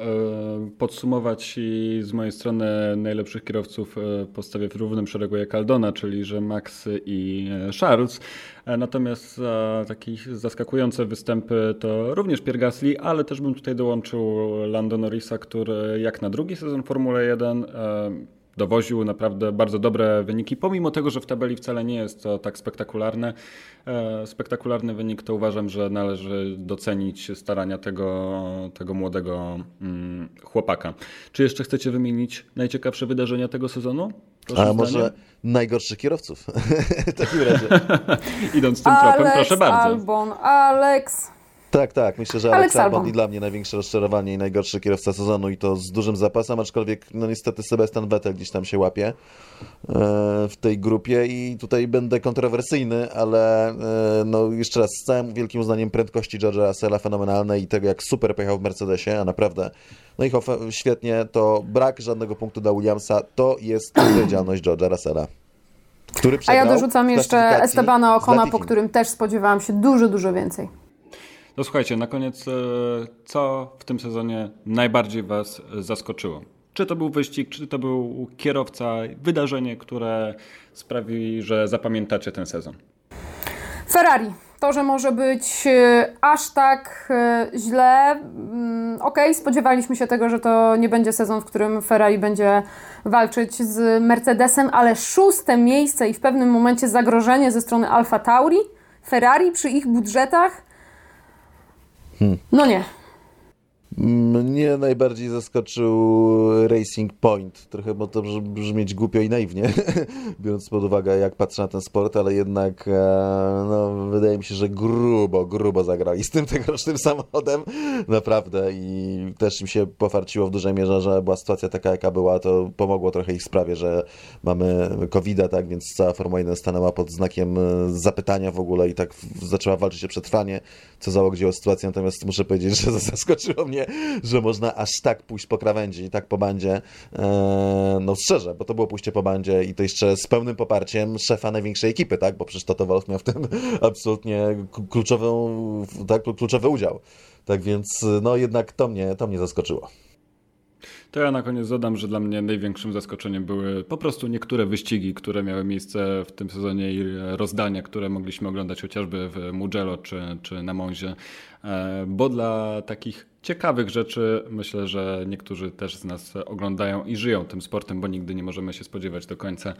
y, podsumować i z mojej strony najlepszych kierowców y, postawię w równym szeregu jak Aldona, czyli że Max i Charles. E, natomiast za takie zaskakujące występy to również Pierre Gasly, ale też bym tutaj dołączył Lando Norrisa, który jak na drugi sezon Formuły 1 dowoził naprawdę bardzo dobre wyniki, pomimo tego, że w tabeli wcale nie jest to tak spektakularne. E, spektakularny wynik to uważam, że należy docenić starania tego, tego młodego mm, chłopaka. Czy jeszcze chcecie wymienić najciekawsze wydarzenia tego sezonu? Proszę A może najgorszych kierowców? w takim razie. Idąc tym Alex tropem, proszę bardzo. Albon, Alex. Tak, tak. Myślę, że Alex Albon i dla mnie największe rozczarowanie i najgorszy kierowca sezonu i to z dużym zapasem, aczkolwiek no niestety Sebastian Vettel gdzieś tam się łapie e, w tej grupie i tutaj będę kontrowersyjny, ale e, no jeszcze raz z całym wielkim uznaniem prędkości George'a Russella fenomenalnej i tego jak super pojechał w Mercedesie, a naprawdę no i świetnie, to brak żadnego punktu dla Williamsa, to jest odpowiedzialność George'a Russella. Który a ja dorzucam jeszcze Estebana Okona, po którym też spodziewałam się dużo, dużo więcej. No słuchajcie, na koniec, e, co w tym sezonie najbardziej Was zaskoczyło? Czy to był wyścig, czy to był kierowca, wydarzenie, które sprawi, że zapamiętacie ten sezon? Ferrari. To, że może być e, aż tak e, źle, mm, ok, spodziewaliśmy się tego, że to nie będzie sezon, w którym Ferrari będzie walczyć z Mercedesem, ale szóste miejsce i w pewnym momencie zagrożenie ze strony Alfa Tauri, Ferrari przy ich budżetach Hmm. No nie. Mnie najbardziej zaskoczył Racing Point. Trochę bo to brzmi- brzmieć głupio i naiwnie, biorąc pod uwagę, jak patrzę na ten sport, ale jednak e, no, wydaje mi się, że grubo, grubo zagrali z tym tegorocznym samochodem. Naprawdę. I też im się pofarciło w dużej mierze, że była sytuacja taka, jaka była. To pomogło trochę ich sprawie, że mamy covid tak, więc cała Formuła 1 stanęła pod znakiem e, zapytania w ogóle i tak zaczęła walczyć o przetrwanie, co załogiło sytuację. Natomiast muszę powiedzieć, że zaskoczyło mnie, że można aż tak pójść po krawędzi i tak po bandzie. E, no szczerze, bo to było pójście po bandzie i to jeszcze z pełnym poparciem szefa największej ekipy, tak? Bo przecież Toto Wolff miał w tym absolutnie kluczową, tak, kluczowy udział. Tak więc, no jednak to mnie, to mnie zaskoczyło. To ja na koniec dodam, że dla mnie największym zaskoczeniem były po prostu niektóre wyścigi, które miały miejsce w tym sezonie i rozdania, które mogliśmy oglądać chociażby w Mugello czy, czy na Monzie, bo dla takich ciekawych rzeczy myślę, że niektórzy też z nas oglądają i żyją tym sportem, bo nigdy nie możemy się spodziewać do końca,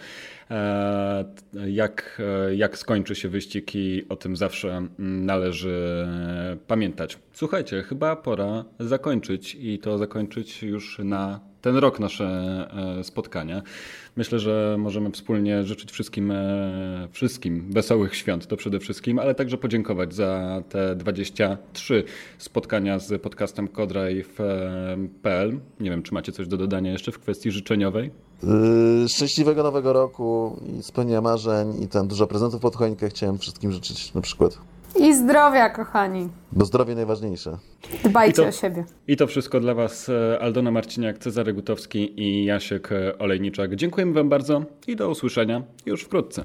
e, jak, e, jak skończy się wyścig i o tym zawsze należy e, pamiętać. Słuchajcie, chyba pora zakończyć i to zakończyć już na ten rok nasze e, spotkania. Myślę, że możemy wspólnie życzyć wszystkim, e, wszystkim wesołych świąt, to przede wszystkim, ale także podziękować za te 23 spotkania z podcastem Codrive.pl. Nie wiem, czy macie coś do dodania jeszcze w kwestii życzeniowej? Yy, Szczęśliwego nowego roku i spełnienia marzeń i tam dużo prezentów pod choinkę chciałem wszystkim życzyć na przykład. I zdrowia, kochani. Bo zdrowie najważniejsze. Dbajcie to- o siebie. I to wszystko dla Was e, Aldona Marciniak, Cezary Gutowski i Jasiek Olejniczak. Dziękujemy Wam bardzo i do usłyszenia już wkrótce.